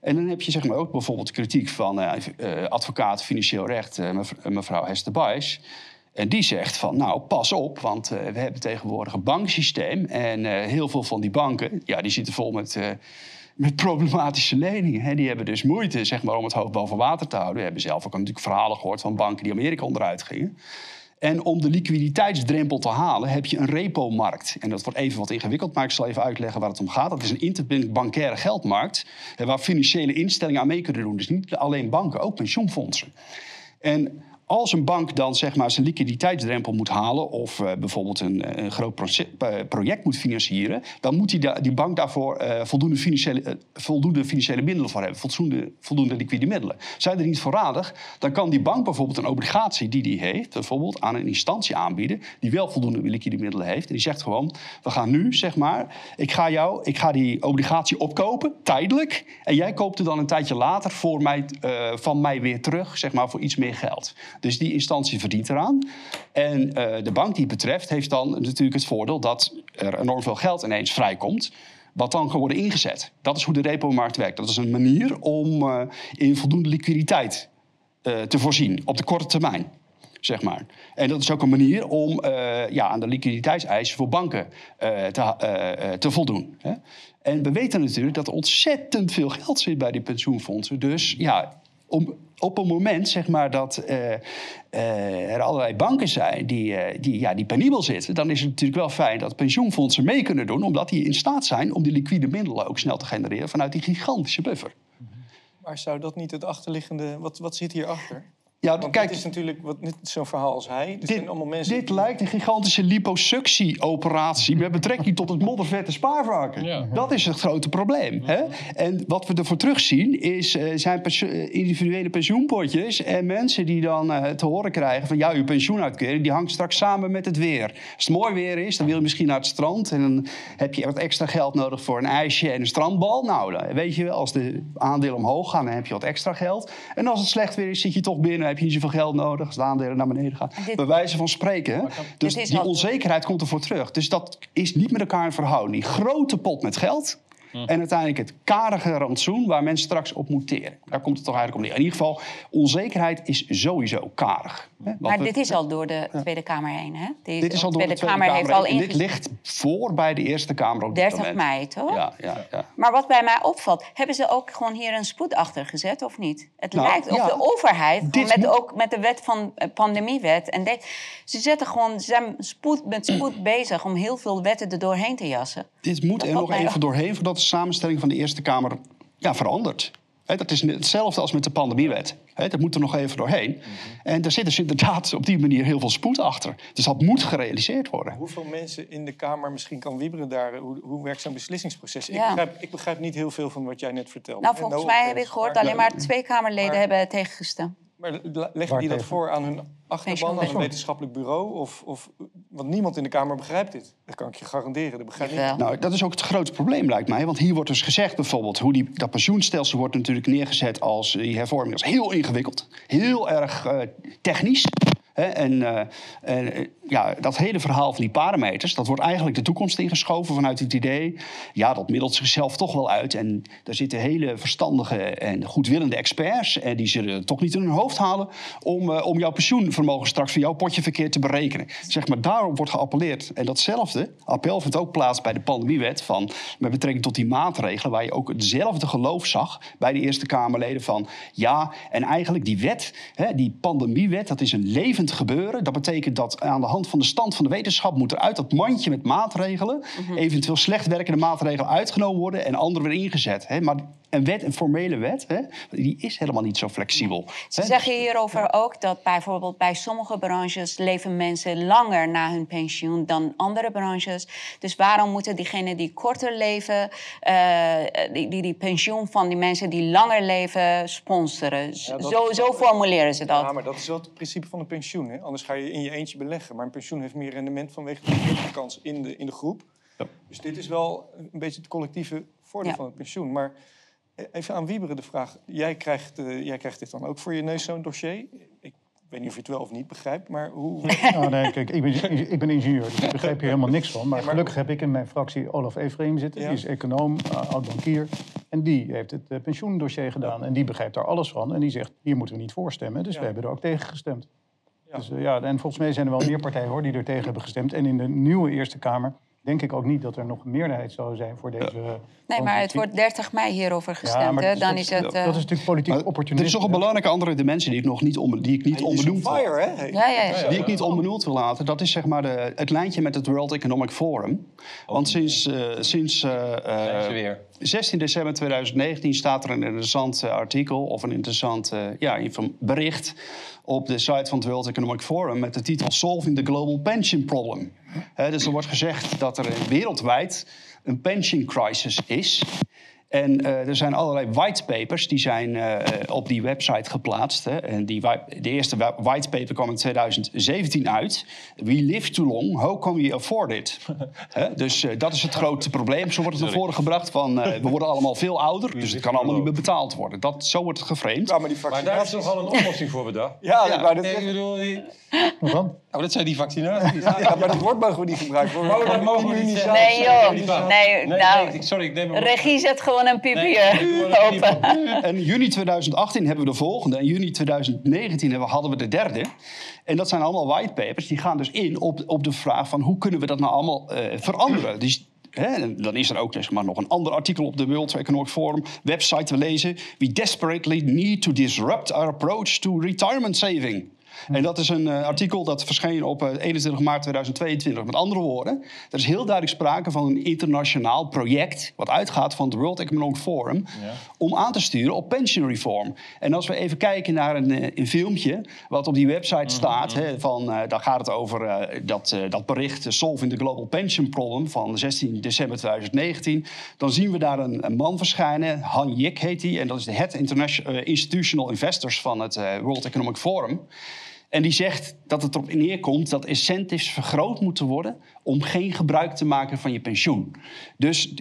En dan heb je zeg maar, ook bijvoorbeeld kritiek van eh, eh, advocaat financieel recht, eh, mev- mevrouw Hester Buijs. En die zegt van, nou, pas op, want we hebben tegenwoordig een banksysteem. En heel veel van die banken, ja, die zitten vol met, met problematische leningen. Hè. Die hebben dus moeite zeg maar, om het hoofd boven water te houden. We hebben zelf ook natuurlijk verhalen gehoord van banken die Amerika onderuit gingen. En om de liquiditeitsdrempel te halen heb je een repo-markt. En dat wordt even wat ingewikkeld, maar ik zal even uitleggen waar het om gaat. Dat is een interbankaire geldmarkt waar financiële instellingen aan mee kunnen doen. Dus niet alleen banken, ook pensioenfondsen. En als een bank dan zeg maar zijn liquiditeitsdrempel moet halen of eh, bijvoorbeeld een, groot eh, project moet financieren, dan moet die, die bank daarvoor eh, voldoende, financiële, voldoende financiële middelen voor hebben, voldoende, voldoende liquide middelen. Zijn er niet voorradig, dan kan die bank bijvoorbeeld een obligatie die die heeft, bijvoorbeeld aan een instantie aanbieden die wel voldoende liquide middelen heeft. En die zegt gewoon, we gaan nu zeg maar, ik ga, jou, ik ga die obligatie opkopen, tijdelijk, en jij koopt er dan een tijdje later voor mij, van mij weer terug, zeg maar, voor iets meer geld. Dus die instantie verdient eraan. En eh, de bank die het betreft heeft dan natuurlijk het voordeel dat er enorm veel geld ineens vrijkomt. Wat dan kan worden ingezet. Dat is hoe de repo-markt werkt. Dat is een manier om eh, in voldoende liquiditeit eh, te voorzien op de korte termijn. Zeg maar. En dat is ook een manier om ja, aan de liquiditeitseisen voor banken te, te voldoen. Hè? En we weten natuurlijk dat er ontzettend veel geld zit bij die pensioenfondsen. Dus ja, om, op een moment zeg maar, dat eh, eh, er allerlei banken zijn die, eh, die, ja, die penibel zitten, dan is het natuurlijk wel fijn dat pensioenfondsen mee kunnen doen, omdat die in staat zijn om die liquide middelen ook snel te genereren vanuit die gigantische buffer. Maar zou dat niet het achterliggende... Wat, wat zit hierachter? Ja, Want kijk, dit is natuurlijk wat, niet zo'n verhaal als hij. Dit, allemaal mensen... dit lijkt een gigantische liposuctie-operatie met betrekking tot het moddervette spaarvarken. Ja. Dat is het grote probleem. Hè? En wat we ervoor terugzien is, eh, zijn eh, individuele pensioenpotjes en mensen die dan eh, te horen krijgen van ja, uw pensioenuitkering die hangt straks samen met het weer. Als het mooi weer is, dan wil je misschien naar het strand en dan heb je wat extra geld nodig voor een ijsje en een strandbal. Nou, dan weet je wel, als de aandelen omhoog gaan, dan heb je wat extra geld. En als het slecht weer is, zit je toch binnen, heb je niet zoveel geld nodig. Als de aandelen naar beneden gaan. dit- Bij wijze van spreken. Dus die onzekerheid komt ervoor terug. Dus dat is niet met elkaar in verhouding. Die grote pot met geld. En uiteindelijk het karige rantsoen waar mensen straks op moeten teren. Daar komt het toch eigenlijk om neer. In ieder geval, onzekerheid is sowieso karig. hè. Maar we- dit is al door de Tweede Kamer heen, hè? Deze dit is al door de Tweede Kamer heeft al dit ligt voor bij de Eerste Kamer op dit 30 moment. mei, toch? Ja, ja, ja. Maar wat bij mij opvalt, hebben ze ook gewoon hier een spoed achter gezet of niet? Het Nou, lijkt op ja. de overheid, met, moet- ook met de wet van eh, pandemiewet. En de- ze zetten gewoon, ze zijn spoed, met spoed bezig om heel veel wetten er doorheen te jassen. Dit moet Dat er nog even doorheen voordat de samenstelling van de Eerste Kamer ja, verandert. Hè, dat is hetzelfde als met de pandemiewet. Hè, dat moet er nog even doorheen. Mhm. En daar zit dus inderdaad op die manier heel veel spoed achter. Dus dat moet gerealiseerd worden. Hoeveel mensen in de Kamer misschien kan wieberen daar? Hoe, hoe werkt zo'n beslissingsproces? Ik, begrijp, ik begrijp niet heel veel van wat jij net vertelde. Nou, volgens no mij heb ik gehoord, maar- alleen maar twee Kamerleden Maar- hebben tegengestemd. Maar leggen die dat voor aan hun achterban, aan een wetenschappelijk bureau? Of, of, want niemand in de Kamer begrijpt dit. Dat kan ik je garanderen. Dat begrijpt Jawel. niet. Nou, dat is ook het grote probleem, lijkt mij. Want hier wordt dus gezegd bijvoorbeeld... hoe die, dat pensioenstelsel wordt natuurlijk neergezet als... die hervorming als heel ingewikkeld. Heel erg eh, technisch. Hè, en eh, en eh, ja, dat hele verhaal van die parameters... dat wordt eigenlijk de toekomst ingeschoven vanuit het idee... ja, dat middelt zichzelf toch wel uit. En daar zitten hele verstandige en goedwillende experts... en die zullen het toch niet in hun hoofd halen... om, eh, om jouw pensioenvermogen straks voor jouw potje verkeerd te berekenen. Zeg maar, daarop wordt geappelleerd. En datzelfde appel vindt ook plaats bij de pandemiewet... Van, met betrekking tot die maatregelen... waar je ook hetzelfde geloof zag bij de Eerste Kamerleden van... ja, en eigenlijk die wet, hè, die pandemiewet, dat is een levend gebeuren. Dat betekent dat aan de hand van de stand van de wetenschap... moet er uit dat mandje met maatregelen... eventueel slecht werkende maatregelen uitgenomen worden... en andere weer ingezet. Hè. Maar een wet, een formele wet, hè, die is helemaal niet zo flexibel. Ze hè. zeggen hierover ook dat bijvoorbeeld bij sommige branches leven mensen langer na hun pensioen dan andere branches. Dus waarom moeten diegenen die korter leven, eh, die, die, die pensioen van die mensen die langer leven, sponsoren? Ja, dat- zo, zo formuleren ze dat. Ja, maar dat is wel het principe van een pensioen. Hè? Anders ga je in je eentje beleggen. Maar een pensioen heeft meer rendement vanwege de kans in de, in de groep. Dus dit is wel een beetje het collectieve voordeel Ja. van het pensioen. Maar eh, even aan Wieberen de vraag. Jij krijgt, eh, jij krijgt dit dan ook voor je neus, zo'n dossier. Ik weet niet of je het wel of niet begrijpt, maar hoe... Nou, nee, kijk, ik ben, ik ben ingenieur, dus ik begrijp hier helemaal niks van. Maar gelukkig heb ik in mijn fractie Olaf Efreem zitten. Ja. Die is econoom, uh, oud-bankier. En die heeft het eh, pensioendossier gedaan. En die begrijpt daar alles van. En die zegt, hier moeten we niet voor stemmen. Dus Ja. we hebben er ook tegen gestemd. Ja. Dus, eh, ja, en volgens mij zijn er wel meer partijen hoor, die er tegen hebben gestemd. En in de nieuwe Eerste Kamer denk ik ook niet dat er nog een meerderheid zou zijn voor deze... Nee, maar het wordt 30 mei hierover gestemd. maar hè? dat- Dan dat- is het... eh, Dat is natuurlijk politiek opportunisme. Er is nog een belangrijke andere dimensie die ik nog niet, onbe- die ik niet onbenoemd wil fire, hè? Hey. ja, ja, ja. Die ik niet onbenoemd wil laten, dat is zeg maar de, het lijntje met het World Economic Forum. Want sinds, eh, sinds eh, eh, Zijn ze weer. 16 december 2019 staat er een interessant artikel of een interessant ja, bericht op de site van het World Economic Forum met de titel Solving the Global Pension Problem. Dus er wordt gezegd dat er wereldwijd een pension crisis is. En eh, er zijn allerlei whitepapers die zijn eh, op die website geplaatst. Hè. En die, de eerste whitepaper kwam in 2017 uit. We live too long, how can we afford it? Hè, dus eh, dat is het grote probleem. Zo wordt het naar voren gebracht van eh, we worden allemaal veel ouder, dus het kan allemaal niet meer betaald worden. Dat, zo wordt het geframed. Ja, maar die Maar daar is toch al een oplossing voor bedacht? Ja, net Nee, ik zeggen. bedoel, die... Oh, dat zijn die vaccinaties. Ja, maar dat woord mogen we niet gebruiken. hoor. Oh, dat mogen we niet zeggen. Nee, joh. Nee, nou, nee, ik- sorry, ik neem Regie zet gewoon een piepje Nee, open. En in juni 2018 hebben we de volgende. En juni 2019 hebben we- hadden we de derde. En dat zijn allemaal whitepapers. Die gaan dus in op, op de vraag van hoe kunnen we dat nou allemaal eh, veranderen. Dus, dan is er ook zeg maar, nog een ander artikel op de World Economic Forum website te lezen. We desperately need to disrupt our approach to retirement saving. En dat is een eh, artikel dat verscheen op eh, 21 maart 2022. Met andere woorden, er is heel duidelijk sprake van een internationaal project... wat uitgaat van het World Economic Forum... om aan te sturen op pension reform. En als we even kijken naar een, eh, een filmpje wat op die website staat... Hè, van, eh, dan gaat het over eh, dat, eh, dat bericht eh, Solving the Global Pension Problem... van 16 december 2019. Dan zien we daar een, een man verschijnen, Han Yik heet hij... en dat is de Head eh, Institutional Investors van het eh, World Economic Forum... En die zegt dat het erop neerkomt dat incentives vergroot moeten worden om geen gebruik te maken van je pensioen. Dus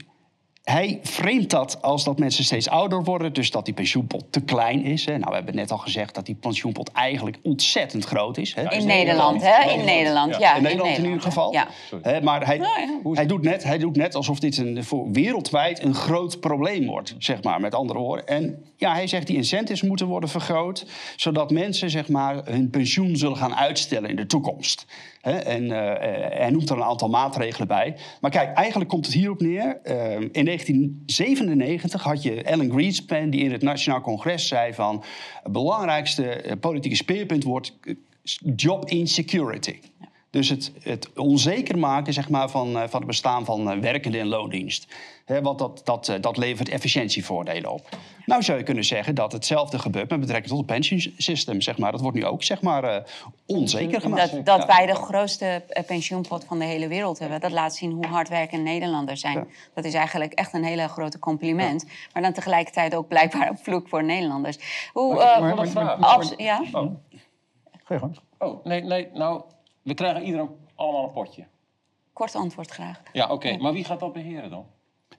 hij framet dat als dat mensen steeds ouder worden, dus dat die pensioenpot te klein is. Hè. Nou, we hebben net al gezegd dat die pensioenpot eigenlijk ontzettend groot is. Hè. In Nederland, hè? In Nederland, ja. in Nederland in ieder geval. Ja. Hè, maar hij, Nou ja. hij, doet net, hij doet net alsof dit een, voor wereldwijd een groot probleem wordt, zeg maar, met andere woorden. En ja, hij zegt die incentives moeten worden vergroot, zodat mensen zeg maar, hun pensioen zullen gaan uitstellen in de toekomst. Hè, en eh, eh, hij noemt er een aantal maatregelen bij. Maar kijk, eigenlijk komt het hierop neer. Eh, in 1997 had je Alan Greenspan, die in het Nationaal Congres zei van... het belangrijkste eh, politieke speerpunt wordt job insecurity. Dus het, het onzeker maken zeg maar, van, van het bestaan van werkenden in loondienst. Hè, want dat, dat, dat levert efficiëntievoordelen op. Nou zou je kunnen zeggen dat hetzelfde gebeurt met betrekking tot het pension system. Zeg maar. Dat wordt nu ook zeg maar, eh, onzeker gemaakt. Dat, dat wij de grootste eh, pensioenpot van de hele wereld hebben. Dat laat zien hoe hardwerkende Nederlanders zijn. Ja. Dat is eigenlijk echt een hele grote compliment. Maar dan tegelijkertijd ook blijkbaar een vloek voor Nederlanders. Hoe, Maar- eh, maar- maar- ja? Oh, gang. oh, nee, nee, nou, we krijgen iedereen allemaal een potje. Kort antwoord graag. Ja, oké, maar wie gaat dat beheren dan?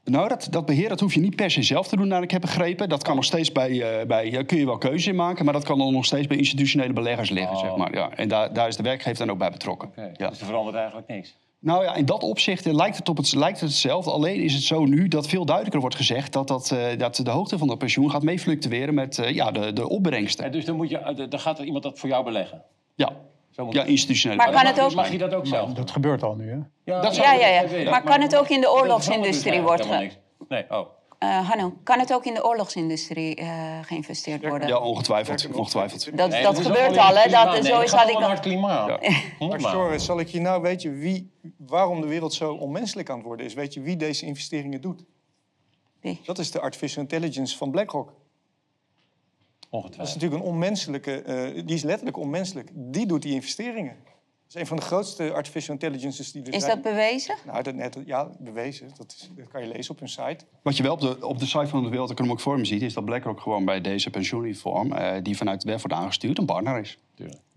Nou, dat, dat beheer dat hoef je niet per se zelf te doen, naar ik heb begrepen. Dat kan nog steeds bij, eh, bij ja, kun je wel keuze in maken, maar dat kan dan nog steeds bij institutionele beleggers liggen, Oh. zeg maar. Ja. En daar, daar is de werkgever dan ook bij betrokken. Ja. Dus er verandert eigenlijk niks. Nou ja, in dat opzicht eh, lijkt het, op het, lijkt het hetzelfde. Alleen is het zo nu dat veel duidelijker wordt gezegd dat, dat, eh, dat de hoogte van dat pensioen gaat mee fluctueren met ja, de, de opbrengsten. En dus dan, moet je, dan gaat er iemand dat voor jou beleggen. Ja, ja het. institutionele Maar kan het Mag- ook- Mag je dat ook zelf? Dat gebeurt al nu, hè? Ja, Dat Ja, ja, ja. Maar kan het ook in de oorlogsindustrie dus worden niks. Nee, oh. Eh Hanno, kan het ook in de oorlogsindustrie eh, geïnvesteerd worden? Ja, ongetwijfeld. ongetwijfeld. Dat, Nee, dat is gebeurt al, hè? Dat, klimaat. zo Nee, is dat had ik het klimaat. Maar Honderdmaal. Joris, zal ik je nou, weet je wie, waarom de wereld zo onmenselijk aan het worden is? Weet je wie deze investeringen doet? Wie? Dat is de artificial intelligence van BlackRock. Dat is natuurlijk een onmenselijke, eh, die is letterlijk onmenselijk. Die doet die investeringen. Dat is een van de grootste artificial intelligences die er Is zijn. dat bewezen? Nou, dat net, ja, bewezen. Dat, is, dat kan je lezen op hun site. Wat je wel op de, op de site van het World Economic Forum ziet, is dat BlackRock gewoon bij deze pensioenreform, eh, die vanuit de web wordt aangestuurd, een partner is.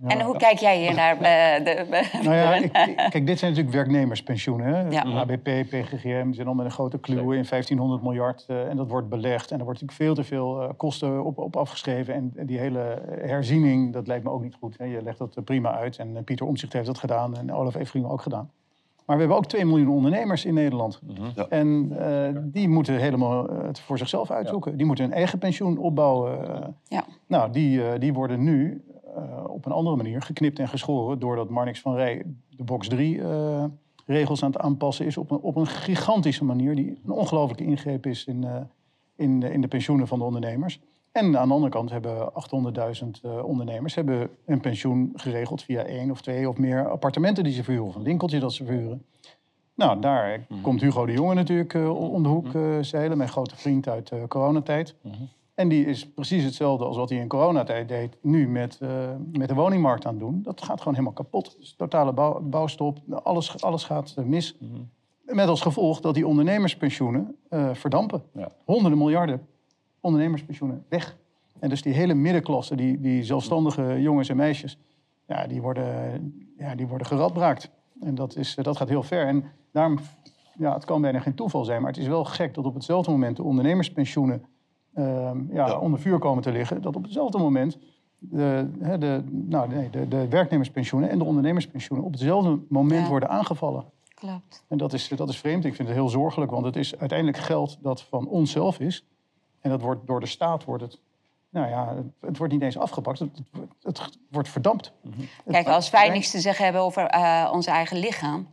En hoe kijk jij hier naar eh, de... Nou ja, ik, kijk, dit zijn natuurlijk werknemerspensioenen. Hè? Ja. ABP, PGGM zijn al met een grote kluwe in 1500 miljard. eh, en dat wordt belegd. En er wordt natuurlijk veel te veel eh, kosten op, op afgeschreven. En, en die hele herziening, dat lijkt me ook niet goed. Hè? Je legt dat eh, prima uit. En eh, Pieter Omtzigt heeft dat gedaan. En Olaf Efring ook gedaan. Maar we hebben ook 2 miljoen ondernemers in Nederland. Ja. En eh, die moeten helemaal eh, het voor zichzelf uitzoeken. Die moeten hun eigen pensioen opbouwen. eh. Ja. Nou, die, eh, die worden nu eh, op een andere manier geknipt en geschoren... doordat Marnix van Rij de box 3 eh, regels aan het aanpassen is op een, op een gigantische manier. Die een ongelooflijke ingreep is in, eh, in, de- in de pensioenen van de ondernemers. En aan de andere kant hebben 800.000 eh, ondernemers hebben een pensioen geregeld via één of twee of meer appartementen die ze verhuren. Of een winkeltje dat ze verhuren. Nou, daar komt Hugo de Jonge natuurlijk eh, om de hoek eh, zeilen. Mijn grote vriend uit coronatijd. En die is precies hetzelfde als wat hij in coronatijd deed, nu met, eh, met de woningmarkt aan het doen. Dat gaat gewoon helemaal kapot. Dus totale bouw, bouwstop, alles, alles gaat eh, mis. Met als gevolg dat die ondernemerspensioenen eh, verdampen. Ja. Honderden miljarden ondernemerspensioenen weg. En dus die hele middenklasse, die, die zelfstandige jongens en meisjes, ja, die, worden, ja, die worden geradbraakt. En dat, is, dat gaat heel ver. En daarom, ja, het kan bijna geen toeval zijn, maar het is wel gek dat op hetzelfde moment de ondernemerspensioenen ehm, ja, Ja. onder vuur komen te liggen. Dat op hetzelfde moment de, hè, de, nou, nee, de, de werknemerspensioenen en de ondernemerspensioenen op hetzelfde moment Ja. worden aangevallen. Klopt. En dat is, dat is vreemd. Ik vind het heel zorgelijk, want het is uiteindelijk geld dat van onszelf is. En dat wordt door de staat wordt het. Nou ja, het, wordt niet eens afgepakt. Het, het, het wordt verdampt. Kijk, als wij niks te zeggen hebben over eh, ons eigen lichaam...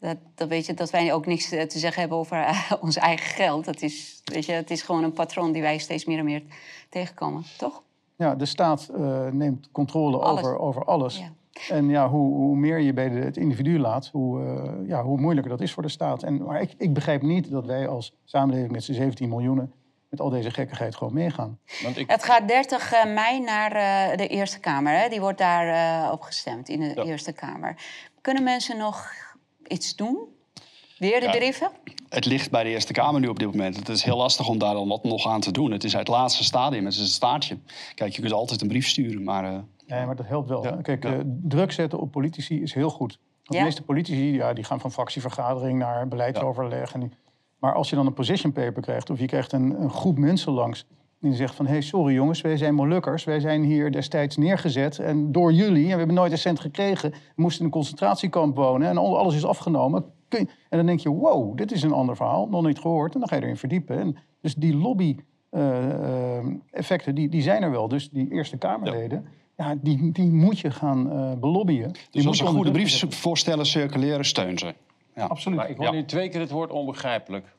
Dat, dat weet je, dat wij ook niks te te zeggen hebben over eh, ons eigen geld. Dat is, weet je, het is gewoon een patroon die wij steeds meer en meer tegenkomen, toch? Ja, de staat eh, neemt controle Alles. over, over alles. Ja. En ja, hoe, hoe meer je bij de, het individu laat, hoe, eh, ja, hoe moeilijker dat is voor de staat. En, maar ik, ik begrijp niet dat wij als samenleving met z'n 17 miljoenen... met al deze gekkigheid gewoon meegaan. Want ik, Het gaat 30 eh, mei naar eh, de Eerste Kamer. Hè? Die wordt daar eh, op gestemd in de Ja. Eerste Kamer. Kunnen mensen nog iets doen? Weer de Ja. brieven? Het ligt bij de Eerste Kamer nu op dit moment. Het is heel lastig om daar dan wat nog aan te doen. Het is uit het laatste stadium, het is een staartje. Kijk, je kunt altijd een brief sturen, maar... eh, Nee, maar dat helpt wel. Ja. Kijk, ja. eh, druk zetten op politici is heel goed. Want Ja. de meeste politici ja, die gaan van fractievergadering naar beleidsoverleg. En die... Maar als je dan een position paper krijgt... of je krijgt een, een groep mensen langs... die zegt van... hé, hey, sorry jongens, wij zijn Molukkers. Wij zijn hier destijds neergezet en door jullie... en we hebben nooit een cent gekregen. We moesten in een concentratiekamp wonen en al- alles is afgenomen. En dan denk je, wow, dit is een ander verhaal. Nog niet gehoord. En dan ga je erin verdiepen. En dus die lobby... eh, eh, effecten, die, die zijn er wel. Dus die Eerste Kamerleden, ja. die, die moet je gaan eh belobbyen. Die dus moet als je onder goede druk briefs zetten. voorstellen circuleren, steun ze. Ja. Absoluut. maar ik hoor Ja. nu twee keer het woord onbegrijpelijk.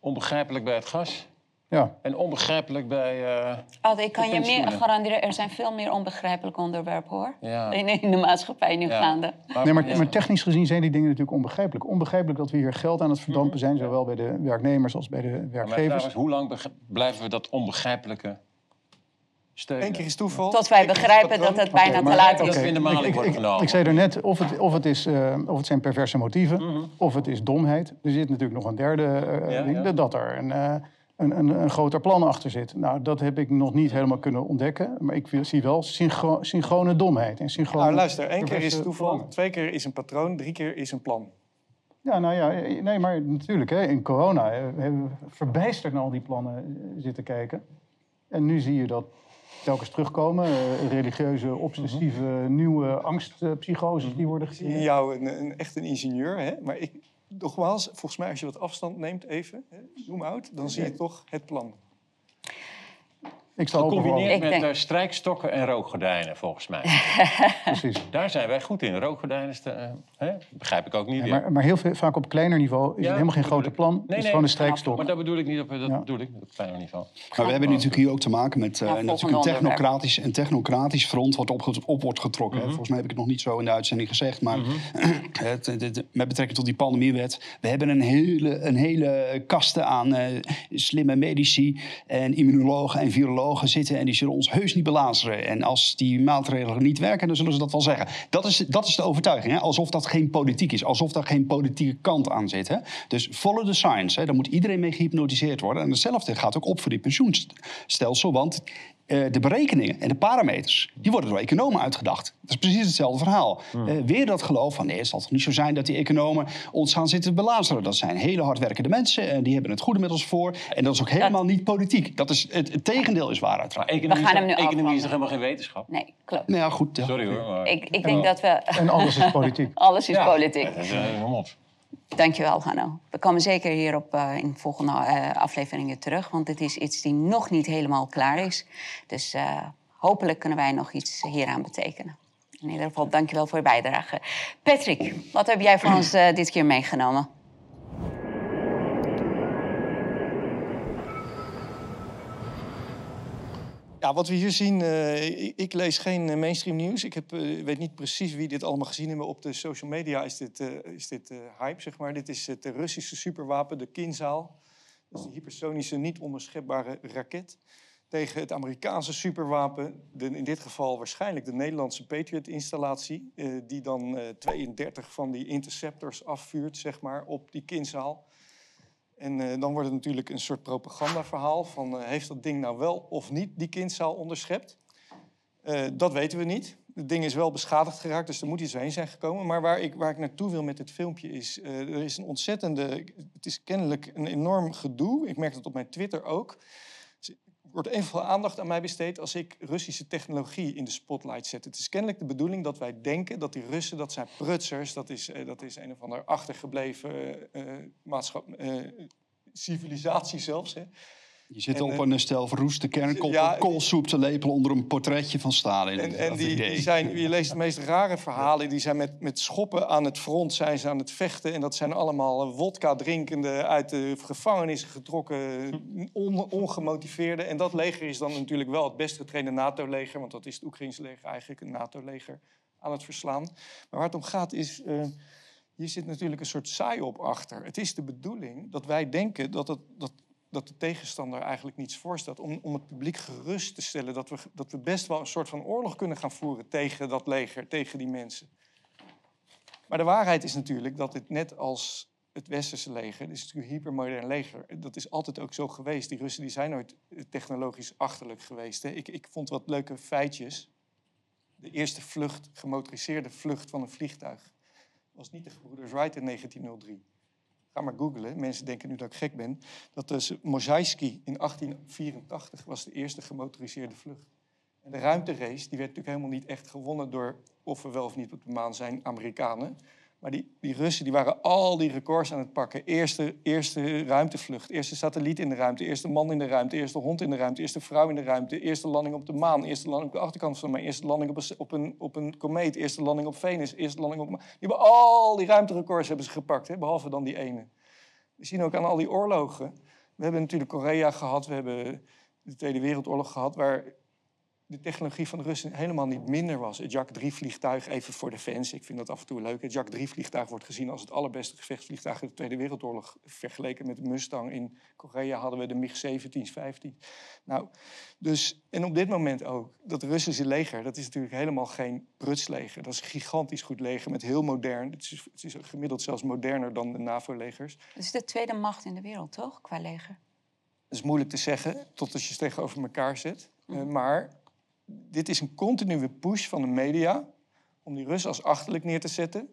Onbegrijpelijk bij het gas Ja. en onbegrijpelijk bij... eh, Ad, ik kan je meer garanderen, er zijn veel meer onbegrijpelijke onderwerpen hoor. Ja. In, in de maatschappij nu ja. gaande. Nee, maar, ja. maar technisch gezien zijn die dingen natuurlijk onbegrijpelijk. Onbegrijpelijk dat we hier geld aan het verdampen zijn, zowel bij de werknemers als bij de Maar werkgevers. is, hoe lang blijven we dat onbegrijpelijke steunen? Eén keer is toeval. Tot wij begrijpen dat het bijna te maar- laat is. Ik zei er net, of het, of het, is, eh, of het zijn perverse motieven, of het is domheid. Er zit natuurlijk nog een derde eh, Ja, ding, ja. dat er een, eh, een, een, een groter plan achter zit. Nou, dat heb ik nog niet helemaal kunnen ontdekken. Maar ik zie wel synchro- synchrone domheid. En synchrone Nou, luister, één keer is toeval, twee keer is een patroon, drie keer is een plan. Ja, nou ja, nee, maar natuurlijk, hè, in corona we hebben we verbijsterd naar al die plannen eh, zitten kijken. En nu zie je dat telkens terugkomen. eh, religieuze, obsessieve, nieuwe angstpsychoses die worden gezien. jou een, een, echt een ingenieur, hè? maar ik, nogmaals, volgens mij als je wat afstand neemt even, zoom out, dan zie je toch het plan. Ik sta open voor Gecombineerd met denk- eh, strijkstokken en rookgordijnen, volgens mij. Precies. Daar zijn wij goed in. Rookgordijnen, eh, hè? begrijp ik ook niet. Ja, maar, maar heel veel, vaak op kleiner niveau is Ja, het helemaal geen grote ik. plan. Nee, het is nee. gewoon een strijkstok. Maar dat bedoel ik niet op dat Ja. bedoel ik, op kleiner niveau. Maar we hebben natuurlijk hier ook te maken met eh, natuurlijk een technocratisch, een technocratisch front wat op, op wordt getrokken. hè. Volgens mij heb ik het nog niet zo in de uitzending gezegd. Maar het, het- het- met betrekking tot die pandemiewet. We hebben een hele, een hele kasten aan eh, slimme medici en immunologen en virologen zitten. En die zullen ons heus niet belazeren. En als die maatregelen niet werken, dan zullen ze dat wel zeggen. Dat is, dat is de overtuiging. Hè? Alsof dat geen politiek is. Alsof daar geen politieke kant aan zit. Hè? Dus follow the science. Hè? Daar moet iedereen mee gehypnotiseerd worden. En hetzelfde gaat ook op voor die pensioenstelsel. Want eh, de berekeningen en de parameters, die worden door economen uitgedacht. Dat is precies hetzelfde verhaal. Eh, weer dat geloof van, nee, het zal toch niet zo zijn dat die economen ons gaan zitten belazeren. Dat zijn hele hardwerkende mensen en die hebben het goede met ons voor. En dat is ook helemaal niet politiek. Dat is, het, het tegendeel is waar uiteraard. economie, gaan is, hem nu toch- economie is toch helemaal geen wetenschap? Nee, klopt. Nou ja, goed. ja. Sorry hoor. Maar... Ik, ik denk dat we... En alles is politiek. Alles is Ja. politiek. Dat is, eh, kom op. Dankjewel, Hanno. We komen zeker hierop eh in volgende eh, afleveringen terug. Want dit is iets die nog niet helemaal klaar is. Dus eh, hopelijk kunnen wij nog iets hieraan betekenen. In ieder geval, dankjewel voor je bijdrage. Patrick, wat heb jij voor ons dit keer meegenomen? Ja, wat we hier zien, eh, ik, lees geen eh, mainstream nieuws. Ik heb, eh, weet niet precies wie dit allemaal gezien hebben. Op de social media is dit, is dit hype, zeg maar. Dit is het Russische superwapen, de Kinzaal. Dat is de hypersonische, niet onderschepbare raket. Tegen het Amerikaanse superwapen, de, in dit geval waarschijnlijk de Nederlandse Patriot-installatie... die dan eh, 32 van die interceptors afvuurt, zeg maar, op die Kinzaal. En eh, dan wordt het natuurlijk een soort propagandaverhaal van eh, heeft dat ding nou wel of niet die kindzaal onderschept? Eh, dat weten we niet. Het ding is wel beschadigd geraakt, dus er moet iets heen zijn gekomen. Maar waar ik, waar ik naartoe wil met dit filmpje is, er is een ontzettende, het is kennelijk een enorm gedoe. Ik merk dat op mijn Twitter ook. Wordt evenveel aandacht aan mij besteed als ik Russische technologie in de spotlight zet. Het is kennelijk de bedoeling dat wij denken dat die Russen, dat zijn prutsers, dat is, eh, dat is een of ander achtergebleven eh, eh, eh, civilisatie zelfs. Hè. Je zit En, op eh, een stel verroeste kernkool, ja, koolsoep te lepelen onder een portretje van Stalin. En, en die, die zijn, je leest de meest rare verhalen. Die zijn met, met schoppen aan het front zijn ze aan het vechten. En dat zijn allemaal eh, wodka drinkende, uit de gevangenissen getrokken, on- ongemotiveerde. En dat leger is dan natuurlijk wel het best getrainde NATO-leger. Want dat is het Oekraïnse leger eigenlijk, een NATO-leger aan het verslaan. Maar waar het om gaat is... eh, hier zit natuurlijk een soort saai op achter. Het is de bedoeling dat wij denken dat, het, dat, dat de tegenstander eigenlijk niets voorstelt. Om, om het publiek gerust te stellen dat we, dat we best wel een soort van oorlog kunnen gaan voeren tegen dat leger, tegen die mensen. Maar de waarheid is natuurlijk dat het net als het westerse leger, het is natuurlijk een hypermodern leger, dat is altijd ook zo geweest. Die Russen die zijn nooit eh, technologisch achterlijk geweest. Hè. Ik, ik vond wat leuke feitjes. De eerste vlucht, gemotoriseerde vlucht van een vliegtuig, was niet de gebroeders Wright in 1903. Ga maar googlen. Mensen denken nu dat ik gek ben. Dat dus Mozhaisky in 1884 was de eerste gemotoriseerde vlucht. En de ruimterace die werd natuurlijk helemaal niet echt gewonnen door of we wel of niet op de maan zijn, Amerikanen. Maar die, die Russen die waren al die records aan het pakken. Eerste, eerste ruimtevlucht, eerste satelliet in de ruimte, eerste man in de ruimte, eerste hond in de ruimte, eerste vrouw in de ruimte, eerste landing op de maan, eerste landing op de achterkant van de maan, eerste landing op een, op een, op een komeet, eerste landing op Venus, eerste landing op... Die hebben al die ruimterecords hebben ze gepakt, hè, behalve dan die ene. We zien ook aan al die oorlogen. We hebben natuurlijk Korea gehad, we hebben de Tweede Wereldoorlog gehad, waar de technologie van de Russen helemaal niet minder was. Het Jak 3-vliegtuig, even voor de fans, ik vind dat af en toe leuk. Het Jak 3-vliegtuig wordt gezien als het allerbeste gevechtsvliegtuig in de Tweede Wereldoorlog. Vergeleken met de Mustang in Korea hadden we de MiG-17's, 15. Nou, dus, en op dit moment ook, dat Russische leger, dat is natuurlijk helemaal geen prutsleger. Dat is een gigantisch goed leger met heel modern. Het is, het is gemiddeld zelfs moderner dan de NAVO-legers. Het is de tweede macht in de wereld, toch? Qua leger. Dat is moeilijk te zeggen, tot als je ze tegenover elkaar zet. Eh, maar dit is een continue push van de media om die Russen als achterlijk neer te zetten.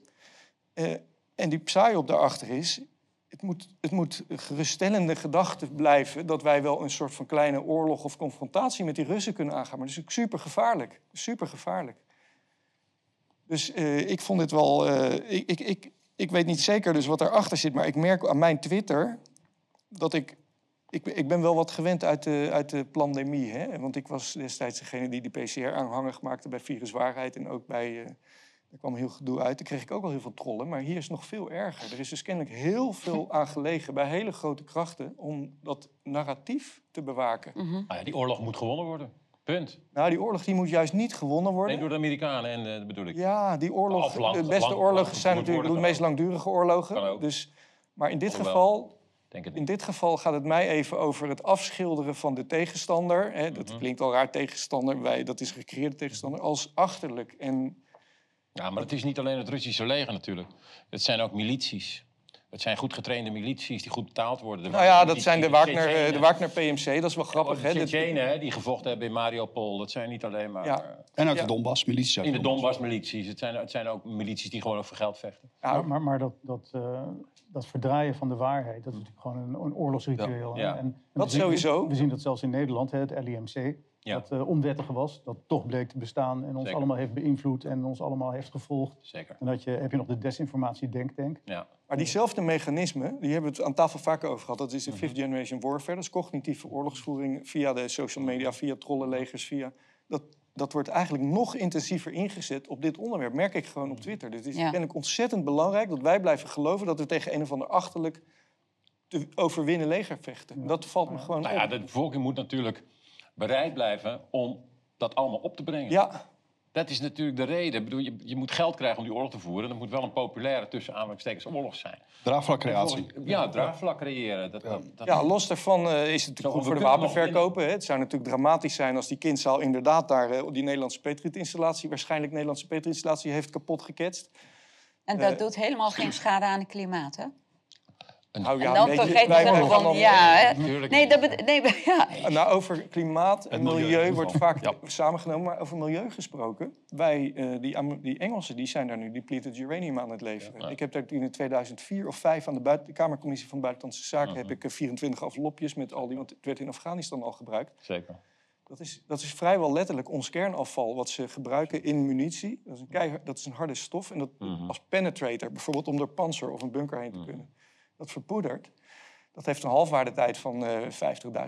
Eh, en die psyop daarachter is, het moet, het moet geruststellende gedachte blijven dat wij wel een soort van kleine oorlog of confrontatie met die Russen kunnen aangaan. Maar dat is ook super gevaarlijk. Super gevaarlijk. Dus eh, ik vond dit wel. eh, ik, ik, ik, ik weet niet zeker dus wat daarachter zit, maar ik merk aan mijn Twitter dat ik ik, ik ben wel wat gewend uit de, uit de pandemie. Hè? Want ik was destijds degene die de PCR aanhangig maakte bij viruswaarheid. En ook bij... eh er kwam heel gedoe uit. Daar kreeg ik ook al heel veel trollen. Maar hier is het nog veel erger. Er is dus kennelijk heel veel aan gelegen bij hele grote krachten... om dat narratief te bewaken. Nou ja, die oorlog moet gewonnen worden. Punt. Nou, die oorlog die moet juist niet gewonnen worden. Nee, door de Amerikanen en eh, dat bedoel ik. Ja, die oorlog, lang- de beste lang- oorlogen lang zijn natuurlijk de meest langdurige Kan oorlogen. ook. Dus, maar in dit geval Denk het In dit geval gaat het mij even over het afschilderen van de tegenstander. Hè, dat Mhm. klinkt al raar, tegenstander. Wij, dat is gecreëerde tegenstander. Als achterlijk. En Ja, maar het is niet alleen het Russische leger natuurlijk. Het zijn ook milities. Het zijn goed getrainde milities die goed betaald worden. De nou ja, dat milities, zijn de de Wagner, eh, de Wagner PMC. Dat is wel grappig. Hè? De Dit- Tsjetsjenen, hè, die gevochten hebben in Mariupol. Dat zijn niet alleen maar... Ja. eh, En uit Ja. de Donbass, milities uit in de Donbass. Donbass-milities. Het zijn, het zijn ook milities die gewoon over geld vechten. ja, Maar, maar, maar dat, dat, eh, dat verdraaien van de waarheid, dat is natuurlijk gewoon een, een oorlogsritueel. Ja. En Dat we zien- sowieso. We zien dat zelfs in Nederland, hè, het LIMC, Ja. dat eh, onwettig was, dat toch bleek te bestaan en ons Zeker. allemaal heeft beïnvloed en ons allemaal heeft gevolgd. Zeker. En dat je, heb je nog de desinformatie denktank. Ja. maar diezelfde mechanismen, die hebben we het aan tafel vaker over gehad. Dat is de Mhm. fifth generation warfare. Dat is cognitieve oorlogsvoering via de social media, via trollenlegers, via... Dat, dat wordt eigenlijk nog intensiever ingezet op dit onderwerp. Merk ik gewoon op Twitter. Dus het is Ja. kennelijk ontzettend belangrijk dat wij blijven geloven dat we tegen een of ander achterlijk te overwinnen leger vechten. Dat valt me gewoon Nou op. ja, de bevolking moet natuurlijk bereid blijven om dat allemaal op te brengen. Ja, Dat is natuurlijk de reden. Ik bedoel, je, je moet geld krijgen om die oorlog te voeren. Dat moet wel een populaire tussen aanhalingstekens oorlog zijn. Draagvlakcreatie. Ja, draagvlak creëren. Dat, dat, dat- ja, los daarvan eh, is het natuurlijk goed voor de wapenverkopen. hè. Het zou natuurlijk dramatisch zijn als die kindzaal inderdaad daar eh, die Nederlandse Patriot-installatie, waarschijnlijk Nederlandse Patriot-installatie, heeft kapot geketst. En dat Eh, doet helemaal geen schade aan het klimaat, hè? Nou En ja, dan vergeten ze gewoon, dan- ja, hè? Nee, niet. dat nee, ja. Nou, over klimaat en milieu, wordt vaak samengenomen. Maar over milieu gesproken, wij, eh, die, die Engelsen die zijn daar nu depleted uranium aan het leveren. Ja. Ik heb daar in 2004 of 2005 aan de, buiten, de Kamercommissie van Buitenlandse Zaken... Mhm. heb ik eh, 24 envelopjes met al die... want het werd in Afghanistan al gebruikt. Zeker. Dat is, dat is vrijwel letterlijk ons kernafval wat ze gebruiken in munitie. Dat is een, keihard- dat is een harde stof en dat Mhm. als penetrator, bijvoorbeeld om door panzer of een bunker heen te Mhm. kunnen. Dat verpoedert. Dat heeft een halfwaardetijd van eh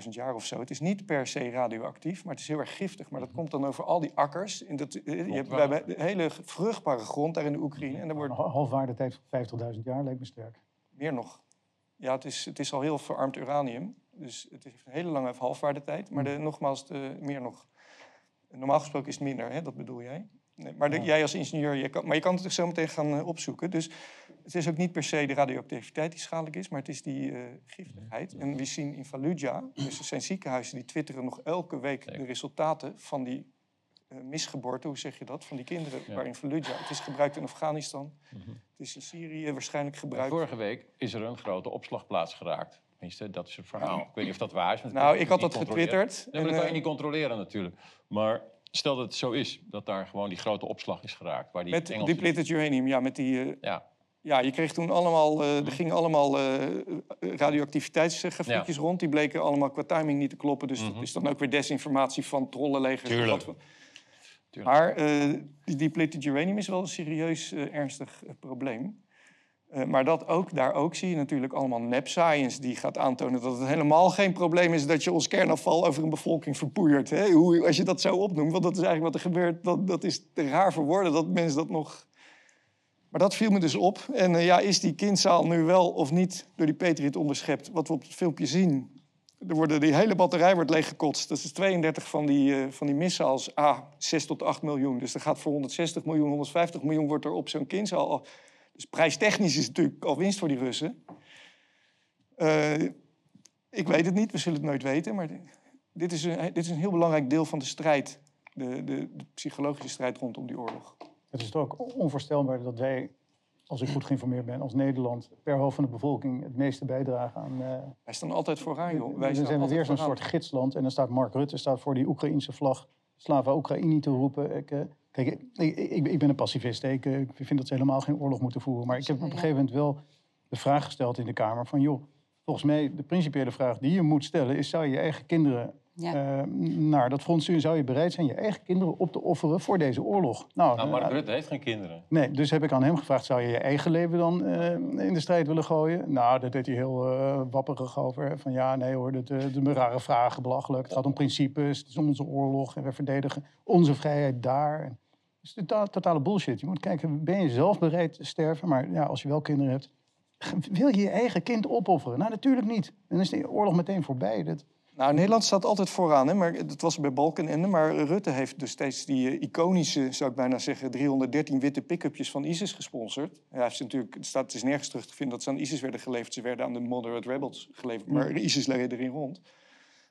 50.000 jaar of zo. Het is niet per se radioactief, maar het is heel erg giftig. Maar dat komt dan over al die akkers. En dat, eh, je hebt, we hebben een hele vruchtbare grond daar in de Oekraïne. En daar Een wordt ha- halfwaardetijd van 50.000 jaar lijkt me sterk. meer nog. Ja, het is, het is al heel verarmd uranium. Dus het heeft een hele lange halfwaardetijd. Maar de, nogmaals, de, meer nog. Normaal gesproken is het minder, hè? dat bedoel jij. Nee, maar de- Ja. jij als ingenieur, je kan, maar je kan het er zo meteen gaan eh, opzoeken. Dus het is ook niet per se de radioactiviteit die schadelijk is, maar het is die eh, giftigheid. En we zien in Fallujah, dus er zijn ziekenhuizen die twitteren nog elke week de resultaten van die eh, misgeboorte, hoe zeg je dat, van die kinderen Ja. waar in Fallujah. Het is gebruikt in Afghanistan, Mhm. het is in Syrië waarschijnlijk gebruikt. Vorige week is er een grote opslagplaats geraakt. Tenminste, dat is het verhaal. Ik weet niet of dat waar is. want Nou, ik had dat getwitterd. Nee, maar dat kan je eh, niet controleren natuurlijk. Maar stel dat het zo is, dat daar gewoon die grote opslag is geraakt. Waar die Met Engelsen- depleted uranium, ja, met die... Ja, ja, je kreeg toen allemaal... eh, er gingen allemaal eh, radioactiviteitsgrafiekjes rond. Die bleken allemaal qua timing niet te kloppen. Dus Mhm. dat is dan ook weer desinformatie van trollenlegers. Tuurlijk. Wat- Tuurlijk. Maar eh, die depleted uranium is wel een serieus ernstig probleem. Maar dat ook, daar ook zie je natuurlijk allemaal nep science die gaat aantonen dat het helemaal geen probleem is dat je ons kernafval over een bevolking verpoeiert. Hè? Hoe, als je dat zo opnoemt, want dat is eigenlijk wat er gebeurt, dat, dat is te raar voor woorden dat mensen dat nog. Maar dat viel me dus op. En eh, ja, is die kindzaal nu wel of niet door die Patriot onderschept? Wat we op het filmpje zien. Er die hele batterij wordt leeggekotst. Dat is 32 van die, eh, van die missiles. Ah, 6 tot 8 miljoen. Dus er gaat voor 160 miljoen, 150 miljoen wordt er op zo'n kindzaal. al- Dus prijstechnisch is het natuurlijk al winst voor die Russen. Eh, ik weet het niet, we zullen het nooit weten. Maar dit is een, dit is een heel belangrijk deel van de strijd. De, de, de psychologische strijd rondom die oorlog. Het is toch ook onvoorstelbaar dat wij, als ik goed geïnformeerd ben, als Nederland per hoofd van de bevolking het meeste bijdragen aan. eh, Wij staan altijd vooraan, joh. Wij dan zijn we weer zo'n soort gidsland. En dan staat Mark Rutte staat voor die Oekraïnse vlag Slava Oekraïni te roepen. Ik, eh, kijk, ik, ik, ik ben een pacifist. Ik, eh, ik vind dat ze helemaal geen oorlog moeten voeren. Maar ik heb op een gegeven moment wel de vraag gesteld in de Kamer van... joh, volgens mij de principiële vraag die je moet stellen... is zou je je eigen kinderen Ja. eh, naar dat front sturen? Zou je bereid zijn je eigen kinderen op te offeren voor deze oorlog? Nou, nou, eh, Mark Rutte heeft geen kinderen. Nee, dus heb ik aan hem gevraagd, zou je je eigen leven dan eh, in de strijd willen gooien? Nou, daar deed hij heel eh, wapperig over. Van ja, nee hoor, dat, eh, dat zijn rare vragen, belachelijk. Het gaat om principes, het is onze oorlog en we verdedigen onze vrijheid daar. Het is totale bullshit. Je moet kijken, ben je zelf bereid te sterven? Maar ja, als je wel kinderen hebt, wil je je eigen kind opofferen? Nou, natuurlijk niet. Dan is de oorlog meteen voorbij. Dat, Nou, Nederland staat altijd vooraan, hè? maar dat was bij Balkenende. Maar Rutte heeft dus steeds die eh, iconische, zou ik bijna zeggen, 313 witte pick-upjes van ISIS gesponsord. Hij heeft ze natuurlijk, het, staat, het is nergens terug te vinden dat ze aan ISIS werden geleverd. Ze werden aan de moderate rebels geleverd, maar ISIS leed erin rond.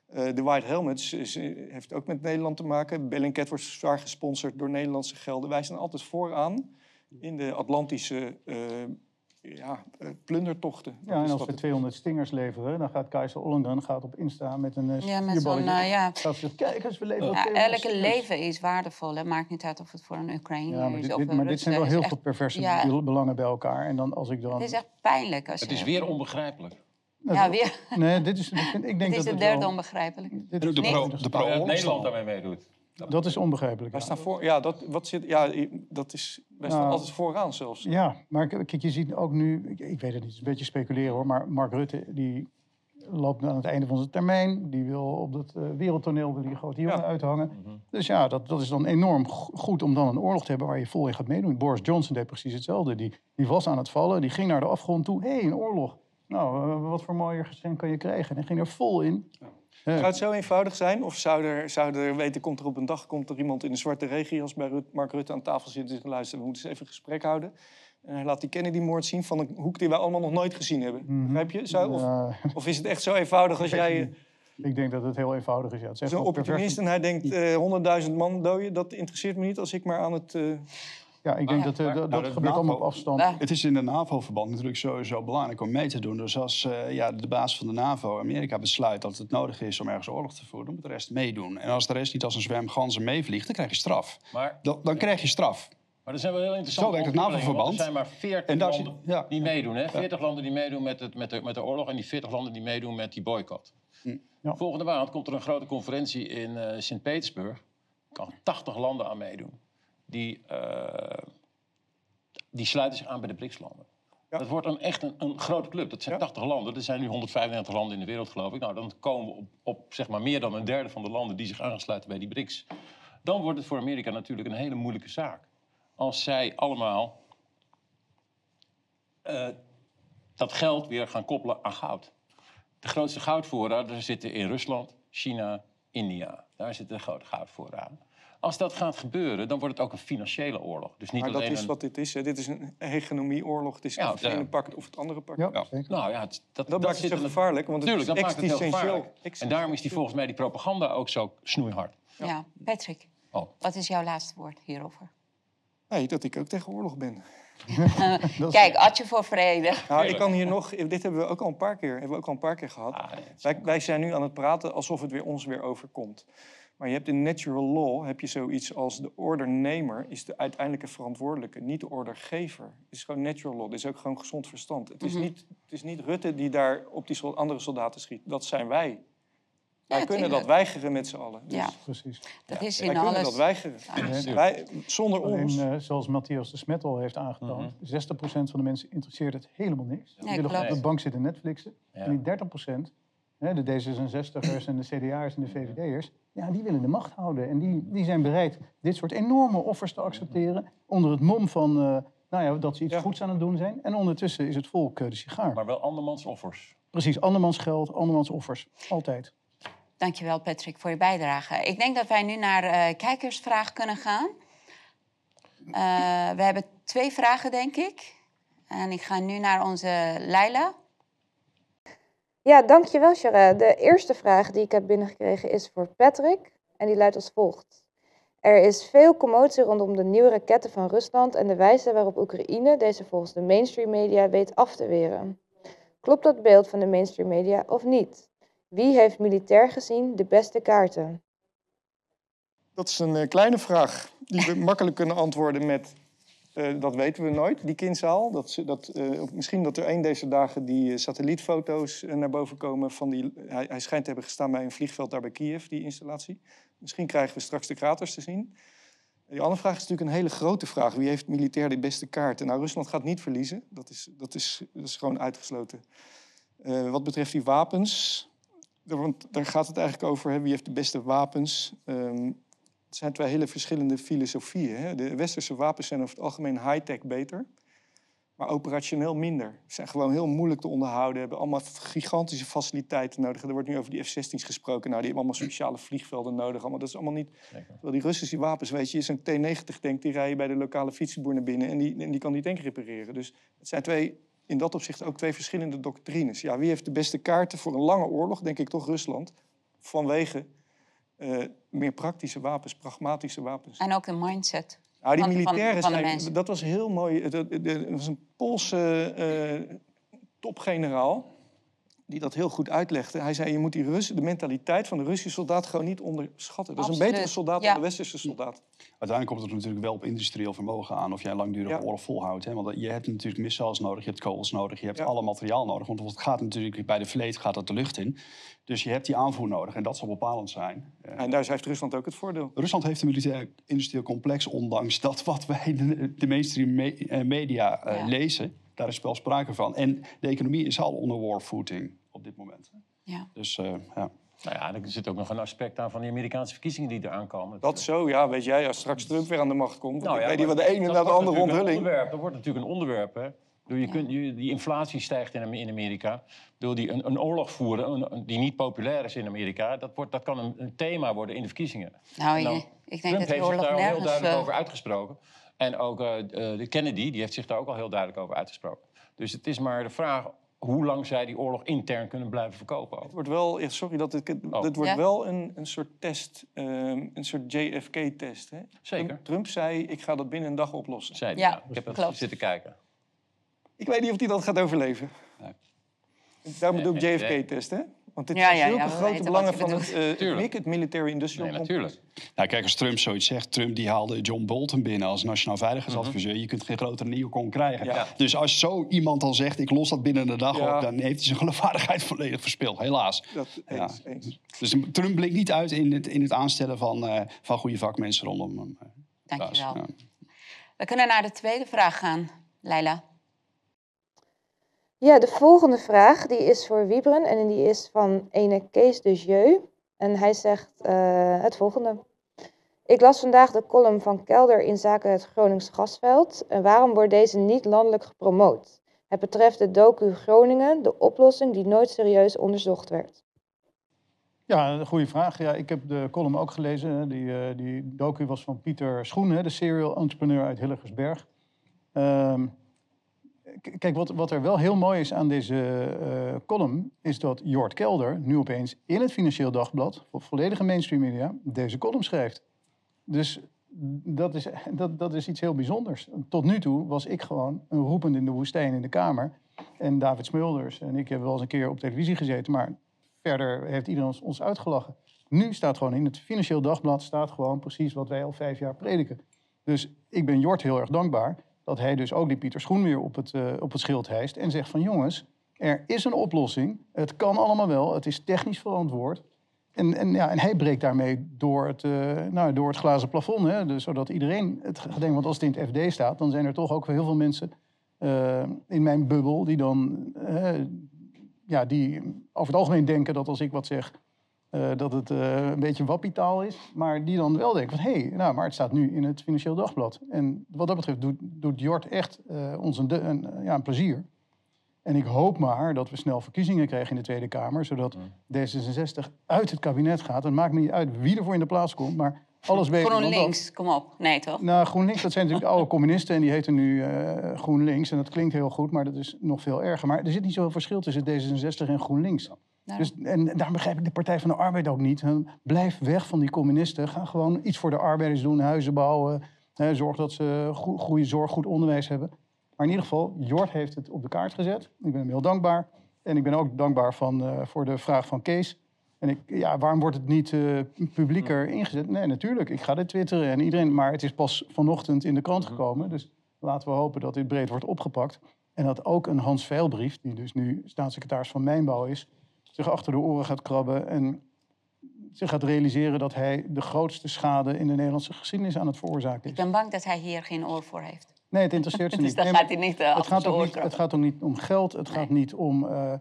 Eh, de White Helmets is, eh, heeft ook met Nederland te maken. Bellingcat wordt zwaar gesponsord door Nederlandse gelden. Wij staan altijd vooraan in de Atlantische ja, eh, plundertochten. Dat ja, en als we het- 200 stingers leveren, dan gaat Keizer Ollongren gaat op Insta met een uh, Ja, met zo'n, eh, ja. Gaat ze, kijk eens, we leveren Ja, 200 elke stingers." leven is waardevol. Het maakt niet uit of het voor een Ja, maar is dit, of dit- maar dit zijn wel heel echt- veel perverse ja. belangen bij elkaar. En dan als ik dan... Het is echt pijnlijk. Als Het je- is weer onbegrijpelijk. Ja, weer. Nee, dit is, ik denk Het is dat de het derde onbegrijpelijk. dit De, is- de, Nee. pro, dit is- de Dat pro Nederland daarmee meedoet. Dat is onbegrijpelijk. Wij ja. staan voor, ja, dat, wat zit, ja, dat is, wij staan Nou, altijd vooraan zelfs. Ja, maar kijk, je ziet ook nu, ik, ik weet het niet, het is een beetje speculeren hoor, maar Mark Rutte die loopt aan het einde van zijn termijn. Die wil op dat eh, wereldtoneel wil die grote jongen Ja. uithangen. Dus ja, dat, dat is dan enorm go- goed om dan een oorlog te hebben waar je vol in gaat meedoen. Boris Johnson deed precies hetzelfde. Die, die was aan het vallen, die ging naar de afgrond toe. Hé, hey, een oorlog. Nou, eh, wat voor mooier geschenk kan je krijgen? En hij ging er vol in. Ja. Zou het zo eenvoudig zijn? Of zou er, zou er weten, komt er op een dag komt er iemand in een zwarte regenjas bij Rut- Mark Rutte aan tafel zitten en zegt, luister, we moeten eens even een gesprek houden. En hij laat die Kennedy-moord zien van een hoek die wij allemaal nog nooit gezien hebben. Begrijp je? Zo, of, Ja, of is het echt zo eenvoudig als jij... ik denk dat het heel eenvoudig is. Ja. Het is Zo'n opportunist en hij denkt eh, honderdduizend man doden, dat interesseert me niet als ik maar aan het... eh, Ja, ik denk Ja. dat eh, Maar- dat, nou, dat gebeurt allemaal op afstand. Ja. Het is in de NAVO-verband natuurlijk sowieso belangrijk om mee te doen. Dus als eh, ja, de baas van de NAVO, Amerika, besluit dat het nodig is om ergens oorlog te voeren, dan moet de rest meedoen. En als de rest niet als een zwerm ganzen meevliegt, dan krijg je straf. Maar, Dan, dan krijg je straf. maar er zijn wel heel interessante Zo werkt het NAVO-verband. Er zijn maar 40 En daar zie- landen ja. die meedoen. Hè? 40 landen die meedoen met, het, met, de, met de oorlog en die 40 landen die meedoen met die boycott. Hm. Ja. Volgende maand komt er een grote conferentie in eh Sint-Petersburg. Er kan 80 landen aan meedoen. Die, eh, die sluiten zich aan bij de BRICS-landen. Ja. Dat wordt een, echt een, een grote club. Dat zijn Ja. 80 landen. Er zijn nu 135 landen in de wereld, geloof ik. Nou, dan komen we op, op zeg maar meer dan een derde van de landen die zich aansluiten bij die BRICS. Dan wordt het voor Amerika natuurlijk een hele moeilijke zaak. Als zij allemaal eh, dat geld weer gaan koppelen aan goud. De grootste goudvoorraden zitten in Rusland, China, India. Daar zitten de grote goudvoorraden. Als dat gaat gebeuren, dan wordt het ook een financiële oorlog. Dus niet maar dat is een... wat dit is. Hè. Dit is een hegemonieoorlog. Het is Ja, of het ja. ene pakt of het andere pakt. Ja, Ja. Nou ja, het- dat, Dat, maakt het gevaarlijk, want het Tuurlijk, dat is maakt het heel existentieel. gevaarlijk. En daarom is die volgens mij die propaganda ook zo snoeihard. Ja, Patrick, Oh. wat is jouw laatste woord hierover? Nee, dat ik ook tegen oorlog ben. Dat is- Kijk, Atje voor vrede. Nou, ik kan hier nog... Dit hebben we ook al een paar keer, hebben we ook al een paar keer gehad. Ah, is- Wij, wij zijn nu aan het praten alsof het weer ons weer overkomt. Maar je hebt in natural law heb je zoiets als de ordernemer is de uiteindelijke verantwoordelijke, niet de ordergever. Het is gewoon natural law. Dit is ook gewoon gezond verstand. Het is, Mhm. niet, het is niet Rutte die daar op die andere soldaten schiet. Dat zijn wij. Wij kunnen dat weigeren met z'n allen. Dus Ja, Precies. dat is wij in kunnen alles. dat weigeren. Ja. Wij, zonder ons. En eh, zoals Matthias de Smet al heeft aangetoond, 60% van de mensen interesseert het helemaal niks. Die Nee, willen op de bank zitten Netflixen. Ja. En die 30%, hè, de D66'ers en de CDA'ers en de VVD'ers, ja, die willen de macht houden. En die, die zijn bereid dit soort enorme offers te accepteren onder het mom van eh, nou ja, dat ze iets Ja. goeds aan het doen zijn. En ondertussen is het volk eh, de sigaar. Maar wel andermans offers. Precies, andermans geld, andermans offers. Altijd. Dankjewel Patrick voor je bijdrage. Ik denk dat wij nu naar eh kijkersvraag kunnen gaan. Eh, we hebben twee vragen, denk ik. En ik ga nu naar onze Leila. Ja, dankjewel Shara. De eerste vraag die ik heb binnengekregen is voor Patrick en die luidt als volgt. Er is veel commotie rondom de nieuwe raketten van Rusland en de wijze waarop Oekraïne deze volgens de mainstream media weet af te weren. Klopt dat beeld van de mainstream media of niet? Wie heeft militair gezien de beste kaarten? Dat is een eh, kleine vraag die we makkelijk kunnen antwoorden met... eh, dat weten we nooit, die kindzaal. Dat, dat, eh, misschien dat er een deze dagen die eh, satellietfoto's naar boven komen. Van die, hij, hij schijnt te hebben gestaan bij een vliegveld daar bij Kiev, die installatie. Misschien krijgen we straks de kraters te zien. Die andere vraag is natuurlijk een hele grote vraag. Wie heeft militair de beste kaarten? Nou, Rusland gaat niet verliezen. Dat is, dat is, dat is gewoon uitgesloten. Wat betreft die wapens... Want daar gaat het eigenlijk over, hè, wie heeft de beste wapens... Ehm, het zijn twee hele verschillende filosofieën. Hè. De westerse wapens zijn over het algemeen high-tech beter, maar operationeel minder. Ze zijn gewoon heel moeilijk te onderhouden, hebben allemaal gigantische faciliteiten nodig. Er wordt nu over die F-16's gesproken. Nou, die hebben allemaal speciale vliegvelden nodig. Allemaal, dat is allemaal niet... Terwijl die Russische wapens, weet je, is een T-90-tank... die rij je bij de lokale fietsenboer naar binnen en die, en die kan die tank repareren. Dus het zijn twee, in dat opzicht ook twee verschillende doctrines. Ja, wie heeft de beste kaarten voor een lange oorlog? Denk ik toch Rusland. Vanwege eh, meer praktische wapens, pragmatische wapens. En ook de mindset. Nou, die van- militairen van zijn, dat was heel mooi. Er was een Poolse eh, topgeneraal die dat heel goed uitlegde. Hij zei, je moet die Russen, de mentaliteit van de Russische soldaat gewoon niet onderschatten. Dat is een betere soldaat ja. dan de westerse soldaat. Uiteindelijk komt het er natuurlijk wel op industrieel vermogen aan of jij een langdurige Ja. oorlog volhoudt. Hè? Want je hebt natuurlijk missiles nodig, je hebt kogels nodig, je hebt Ja. alle materiaal nodig. Want het gaat natuurlijk bij de vleet gaat dat de lucht in. Dus je hebt die aanvoer nodig en dat zal bepalend zijn. Eh, En daar heeft Rusland ook het voordeel. Rusland heeft een militair industrieel complex, ondanks dat wat wij de, de mainstream me- eh, media eh, Ja. lezen. Daar is wel sprake van. En de economie is al onder war footing op dit moment. Ja. Dus eh, ja. Nou ja, er zit ook nog een aspect aan van die Amerikaanse verkiezingen die eraan komen. Dat zo, ja, weet jij, als straks Trump weer aan de macht komt. Nou ja, weet wat de ene naar de andere onthulling. onderwerp. Dat wordt natuurlijk een onderwerp. Hè. Je kunt, je, die inflatie stijgt in, Am- in Amerika. Ik bedoel, die, een, een oorlog voeren een- die niet populair is in Amerika... dat, wordt, dat kan een, een thema worden in de verkiezingen. Nou, je- ik denk Trump dat heeft zich daar al heel duidelijk eh, over uitgesproken. En ook eh, eh, de Kennedy die heeft zich daar ook al heel duidelijk over uitgesproken. Dus het is maar de vraag hoe lang zij die oorlog intern kunnen blijven verkopen. ook. Het wordt wel, sorry, dat ik, het Oh. wordt Ja? wel een, een soort test, ehm, een soort JFK-test. Zeker. Trump, zei, ik ga dat binnen een dag oplossen. Zei die, Ja, Ik heb het zitten kijken. Ik weet niet of hij dat gaat overleven. Nee. Daarom bedoel ik. JFK-test, hè? Want dit Ja, zijn ja, ja, zulke grote belangen van het, bedoelt. eh. MIC, het Military Industrial Nee, Complex. natuurlijk. Nou, kijk, als Trump zoiets zegt, Trump die haalde John Bolton binnen als nationaal veiligheidsadviseur. Je kunt geen grotere neocon krijgen. Ja. Dus als zo iemand dan zegt, ik los dat binnen een dag Ja. op, dan heeft hij zijn geloofwaardigheid volledig verspeeld, helaas. Dat Ja. eens, eens. Dus Trump blinkt niet uit in het, in het aanstellen van, eh, van goede vakmensen rondom hem. eh, Dankjewel. We kunnen naar de tweede vraag gaan, Leila. Ja, de volgende vraag die is voor Wiebren en die is van ene Kees de Jeu. En hij zegt eh, het volgende. Ik las vandaag de column van Kelder in zaken het Gronings gasveld. En waarom wordt deze niet landelijk gepromoot? Het betreft de docu Groningen, de oplossing die nooit serieus onderzocht werd. Ja, een goede vraag. Ja, ik heb de column ook gelezen. Die, eh, die docu was van Pieter Schoen, hè, de serial entrepreneur uit Hilligersberg. Ehm, kijk, wat, wat er wel heel mooi is aan deze eh, column... is dat Jort Kelder nu opeens in het Financieel Dagblad... voor volledige mainstream media, deze column schrijft. Dus dat is, dat, dat is iets heel bijzonders. Tot nu toe was ik gewoon een roepend in de woestijn in de Kamer. En David Smulders en ik hebben wel eens een keer op televisie gezeten... maar verder heeft iedereen ons, ons uitgelachen. Nu staat gewoon in het Financieel Dagblad staat gewoon precies wat wij al vijf jaar prediken. Dus ik ben Jort heel erg dankbaar dat hij dus ook die Pieter Schoen weer op het, eh, op het schild hijst en zegt van jongens, er is een oplossing. Het kan allemaal wel. Het is technisch verantwoord. En, en, ja, en hij breekt daarmee door het, eh, nou, door het glazen plafond. Hè? Dus, zodat iedereen het gaat. Want als het in het FD staat, dan zijn er toch ook heel veel mensen eh, in mijn bubbel die dan ja, die over het algemeen denken dat als ik wat zeg, eh, dat het eh, een beetje wappitaal is. Maar die dan wel denken van, hé, hey, nou, maar het staat nu in het Financieel Dagblad. En wat dat betreft doet, doet Jort echt eh, ons een, de- een, ja, een plezier. En ik hoop maar dat we snel verkiezingen krijgen in de Tweede Kamer, zodat D66 uit het kabinet gaat. Het maakt me niet uit wie ervoor in de plaats komt, maar alles beter dan dat. GroenLinks, kom op. Nee, toch? Nou, GroenLinks, dat zijn natuurlijk oude communisten en die heten nu eh, GroenLinks. En dat klinkt heel goed, maar dat is nog veel erger. Maar er zit niet zoveel verschil tussen D66 en GroenLinks. Dus, en daarom begrijp ik de Partij van de Arbeid ook niet. Blijf weg van die communisten. Ga gewoon iets voor de arbeiders doen, huizen bouwen. Hè, zorg dat ze go- goede zorg, goed onderwijs hebben. Maar in ieder geval, Jort heeft het op de kaart gezet. Ik ben hem heel dankbaar. En ik ben ook dankbaar van, eh, voor de vraag van Kees. En ik, ja, waarom wordt het niet eh, publieker ingezet? Nee, natuurlijk. Ik ga dit twitteren en iedereen. Maar het is pas vanochtend in de krant gekomen. Dus laten we hopen dat dit breed wordt opgepakt. En dat ook een Hans Veilbrief, die dus nu staatssecretaris van Mijnbouw is, zich achter de oren gaat krabben en zich gaat realiseren dat hij de grootste schade in de Nederlandse geschiedenis aan het veroorzaken Ik is. ben bang dat hij hier geen oor voor heeft. Nee, het interesseert ze Dus niet. dan Nee, gaat hij niet eh, het achter gaat, ook niet, het gaat ook niet om geld. Het gaat niet om eh, eh,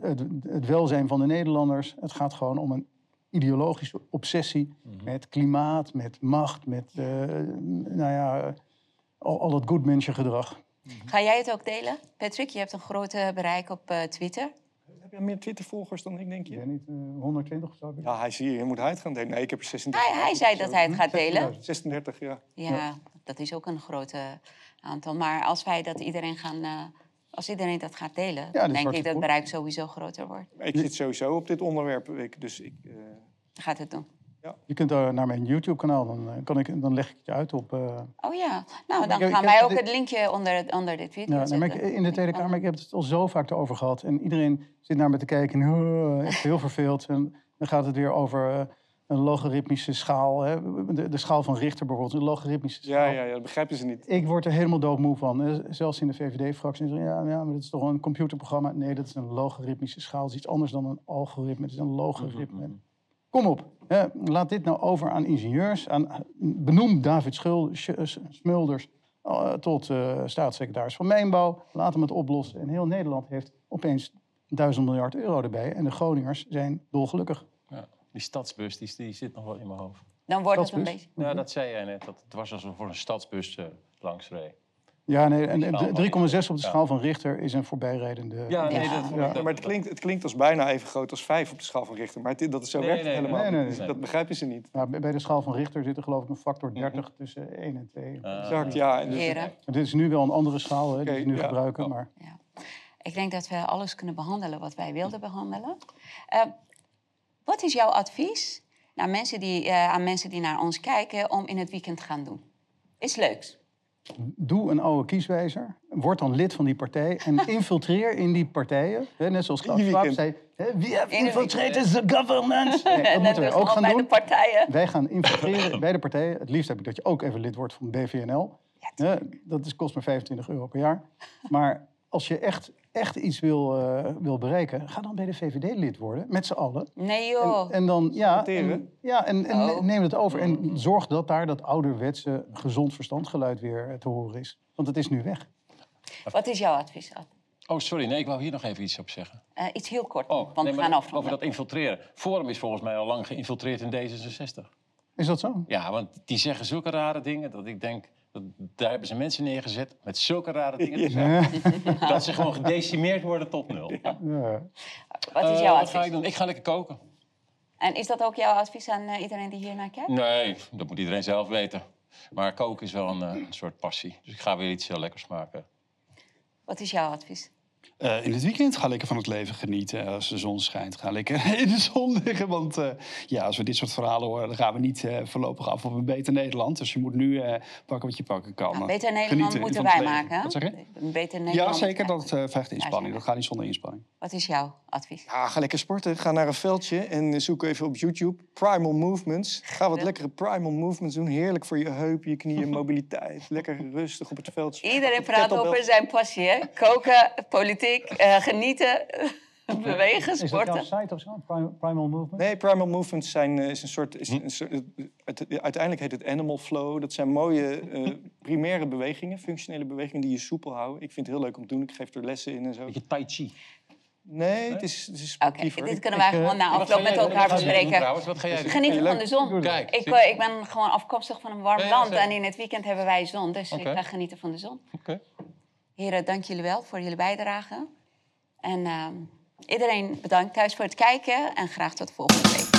het, het welzijn van de Nederlanders. Het gaat gewoon om een ideologische obsessie met klimaat, met macht, met eh, nou ja, al, al het goedmensengedrag. Ga jij het ook delen? Patrick, je hebt een grote bereik op eh, Twitter. Heb jij meer Twitter-volgers dan ik, denk Ik je? weet niet, eh, 120 of zo. Ja, hij zie je, moet hij het gaan delen. Nee, ik heb er 36. Hij, hij zei dat hij het gaat delen. 36, ja. Ja, dat is ook een groot aantal. Maar als wij dat iedereen gaan... eh, als iedereen dat gaat delen, is denk ik dat het goed. bereik sowieso groter wordt. Ik zit sowieso op dit onderwerp, ik- dus ik... eh, Gaat het doen. Je kunt daar naar mijn YouTube-kanaal, dan, eh, kan ik, dan leg ik het je uit op... eh, Oh ja, nou dan heb- ik gaan heb wij ook dit- het linkje onder, onder dit video Ja, ik- in de Tweede Kamer, ik heb het al zo vaak erover gehad. En iedereen zit naar me te kijken en "Oh, echt heel verveeld. En dan gaat het weer over eh, een logaritmische schaal. Hè? De, de schaal van Richter bijvoorbeeld, een logaritmische schaal. ja, ja, ja, dat begrijpen ze niet. Ik word er helemaal doodmoe van. Zelfs in de VVD-fractie. Ja, ja, maar dat is toch een computerprogramma? Nee, dat is een logaritmische schaal. Dat is iets anders dan een algoritme. Het is een logaritme. Kom op. hè. laat dit nou over aan ingenieurs. Aan, benoem David Schul, Smulders eh, tot eh, staatssecretaris van Mijnbouw. Laat hem het oplossen. En heel Nederland heeft opeens 1000 miljard euro erbij. En de Groningers zijn dolgelukkig. Ja. Die stadsbus die, die zit nog wel in mijn hoofd. Dan wordt het een beetje... Ja, dat zei jij net. Dat het was alsof er voor een stadsbus eh, langs reed. Ja, nee, en schaal en van 3,6 op de Ja. schaal van Richter is een voorbijrijdende... Ja, nee, Ja. dat, Ja. dat- Ja, maar het klinkt, het klinkt als bijna even groot als 5 op de schaal van Richter. Maar het, dat is zo Nee, werkt het nee, helemaal Nee, nee, nee. Dat begrijpen ze niet. Nou, bij- de schaal van Richter zit er geloof ik een factor Mhm. 30 tussen 1 en 2. Ah, Exact, ja. En dus- Dit is nu wel een andere schaal hè, die we nu ja. gebruiken. Maar ik denk dat we alles kunnen behandelen wat wij wilden behandelen. Eh, wat is jouw advies naar mensen die, eh, aan mensen die naar ons kijken om in het weekend te gaan doen? Is leuks. Doe een oude kieswijzer. Word dan lid van die partij. En infiltreer in die partijen. Hè, net zoals Klaus Schwab zei. We In een infiltrated the government. Nee, dat en moeten wij ook gaan bij de doen. partijen. Wij gaan infiltreren bij de partijen. Het liefst heb ik dat je ook even lid wordt van BVNL. Dat is, kost maar 25 euro per jaar. Maar als je echt, echt iets wil, eh, wil bereiken, ga dan bij de VVD lid worden. Met z'n allen. Nee joh. en dan, ja, en, ja, en, en Oh. neem het over. En zorg dat daar dat ouderwetse gezond verstandgeluid weer eh, te horen is. Want het is nu weg. Wat is jouw advies? Ad? Oh, sorry. Nee, ik wou hier nog even iets op zeggen. Eh, iets heel kort, Oh, want nee, we gaan over afronden. dat infiltreren. Forum is volgens mij al lang geïnfiltreerd in D66. Is dat zo? Ja, want die zeggen zulke rare dingen dat ik denk... Daar hebben ze mensen neergezet met zulke rare dingen te zeggen. Dat ze gewoon gedecimeerd worden tot nul. Ja. Wat is Eh, jouw wat ga advies? ik doen? Ik ga lekker koken. En is dat ook jouw advies aan eh, iedereen die hier naar kijkt? Nee, dat moet iedereen zelf weten. Maar koken is wel een, eh, een soort passie. Dus ik ga weer iets heel lekkers maken. Wat is jouw advies? Eh, in het weekend ga lekker van het leven genieten. Als de zon schijnt, ga lekker in de zon liggen. Want eh, ja, als we dit soort verhalen horen, dan gaan we niet eh, voorlopig af op een beter Nederland. Dus je moet nu eh, pakken wat je pakken kan. Nou, beter Nederland Genieten moeten wij maken. hè? Wat zeg je? Een beter Nederland. Ja, zeker. Dat eh vergt inspanning. Dat gaat niet zonder inspanning. Wat is jouw advies? Ja, ga lekker sporten. Ga naar een veldje en zoek even op YouTube. Primal Movements. Ga wat lekkere primal movements doen. Heerlijk voor je heupen, je knieën, mobiliteit. Lekker rustig op het veldje. Iedereen praat over zijn passie. Hè? Koken, politiek, eh, genieten, bewegen, Is dat jouw sporten. site of zo? Prim- Primal Movement? Nee, primal movements zijn, eh, is een soort... Is een soort het- het- uiteindelijk heet het animal flow. Dat zijn mooie eh, primaire bewegingen, functionele bewegingen die je soepel houden. Ik vind het heel leuk om te doen. Ik geef er lessen in en zo. Beetje tai chi. Nee, het is, het is dit kunnen wij ik, gewoon na afloop met elkaar bespreken. trouwens? Wat ga jij doen? Genieten van de zon. Kijk, Ik, ik ben gewoon afkomstig van een warm Ja, ja, land en in het weekend hebben wij zon. Dus ik ga genieten van de zon. Oké. Heren, dank jullie wel voor jullie bijdrage. En ehm, iedereen bedankt thuis voor het kijken en graag tot volgende week.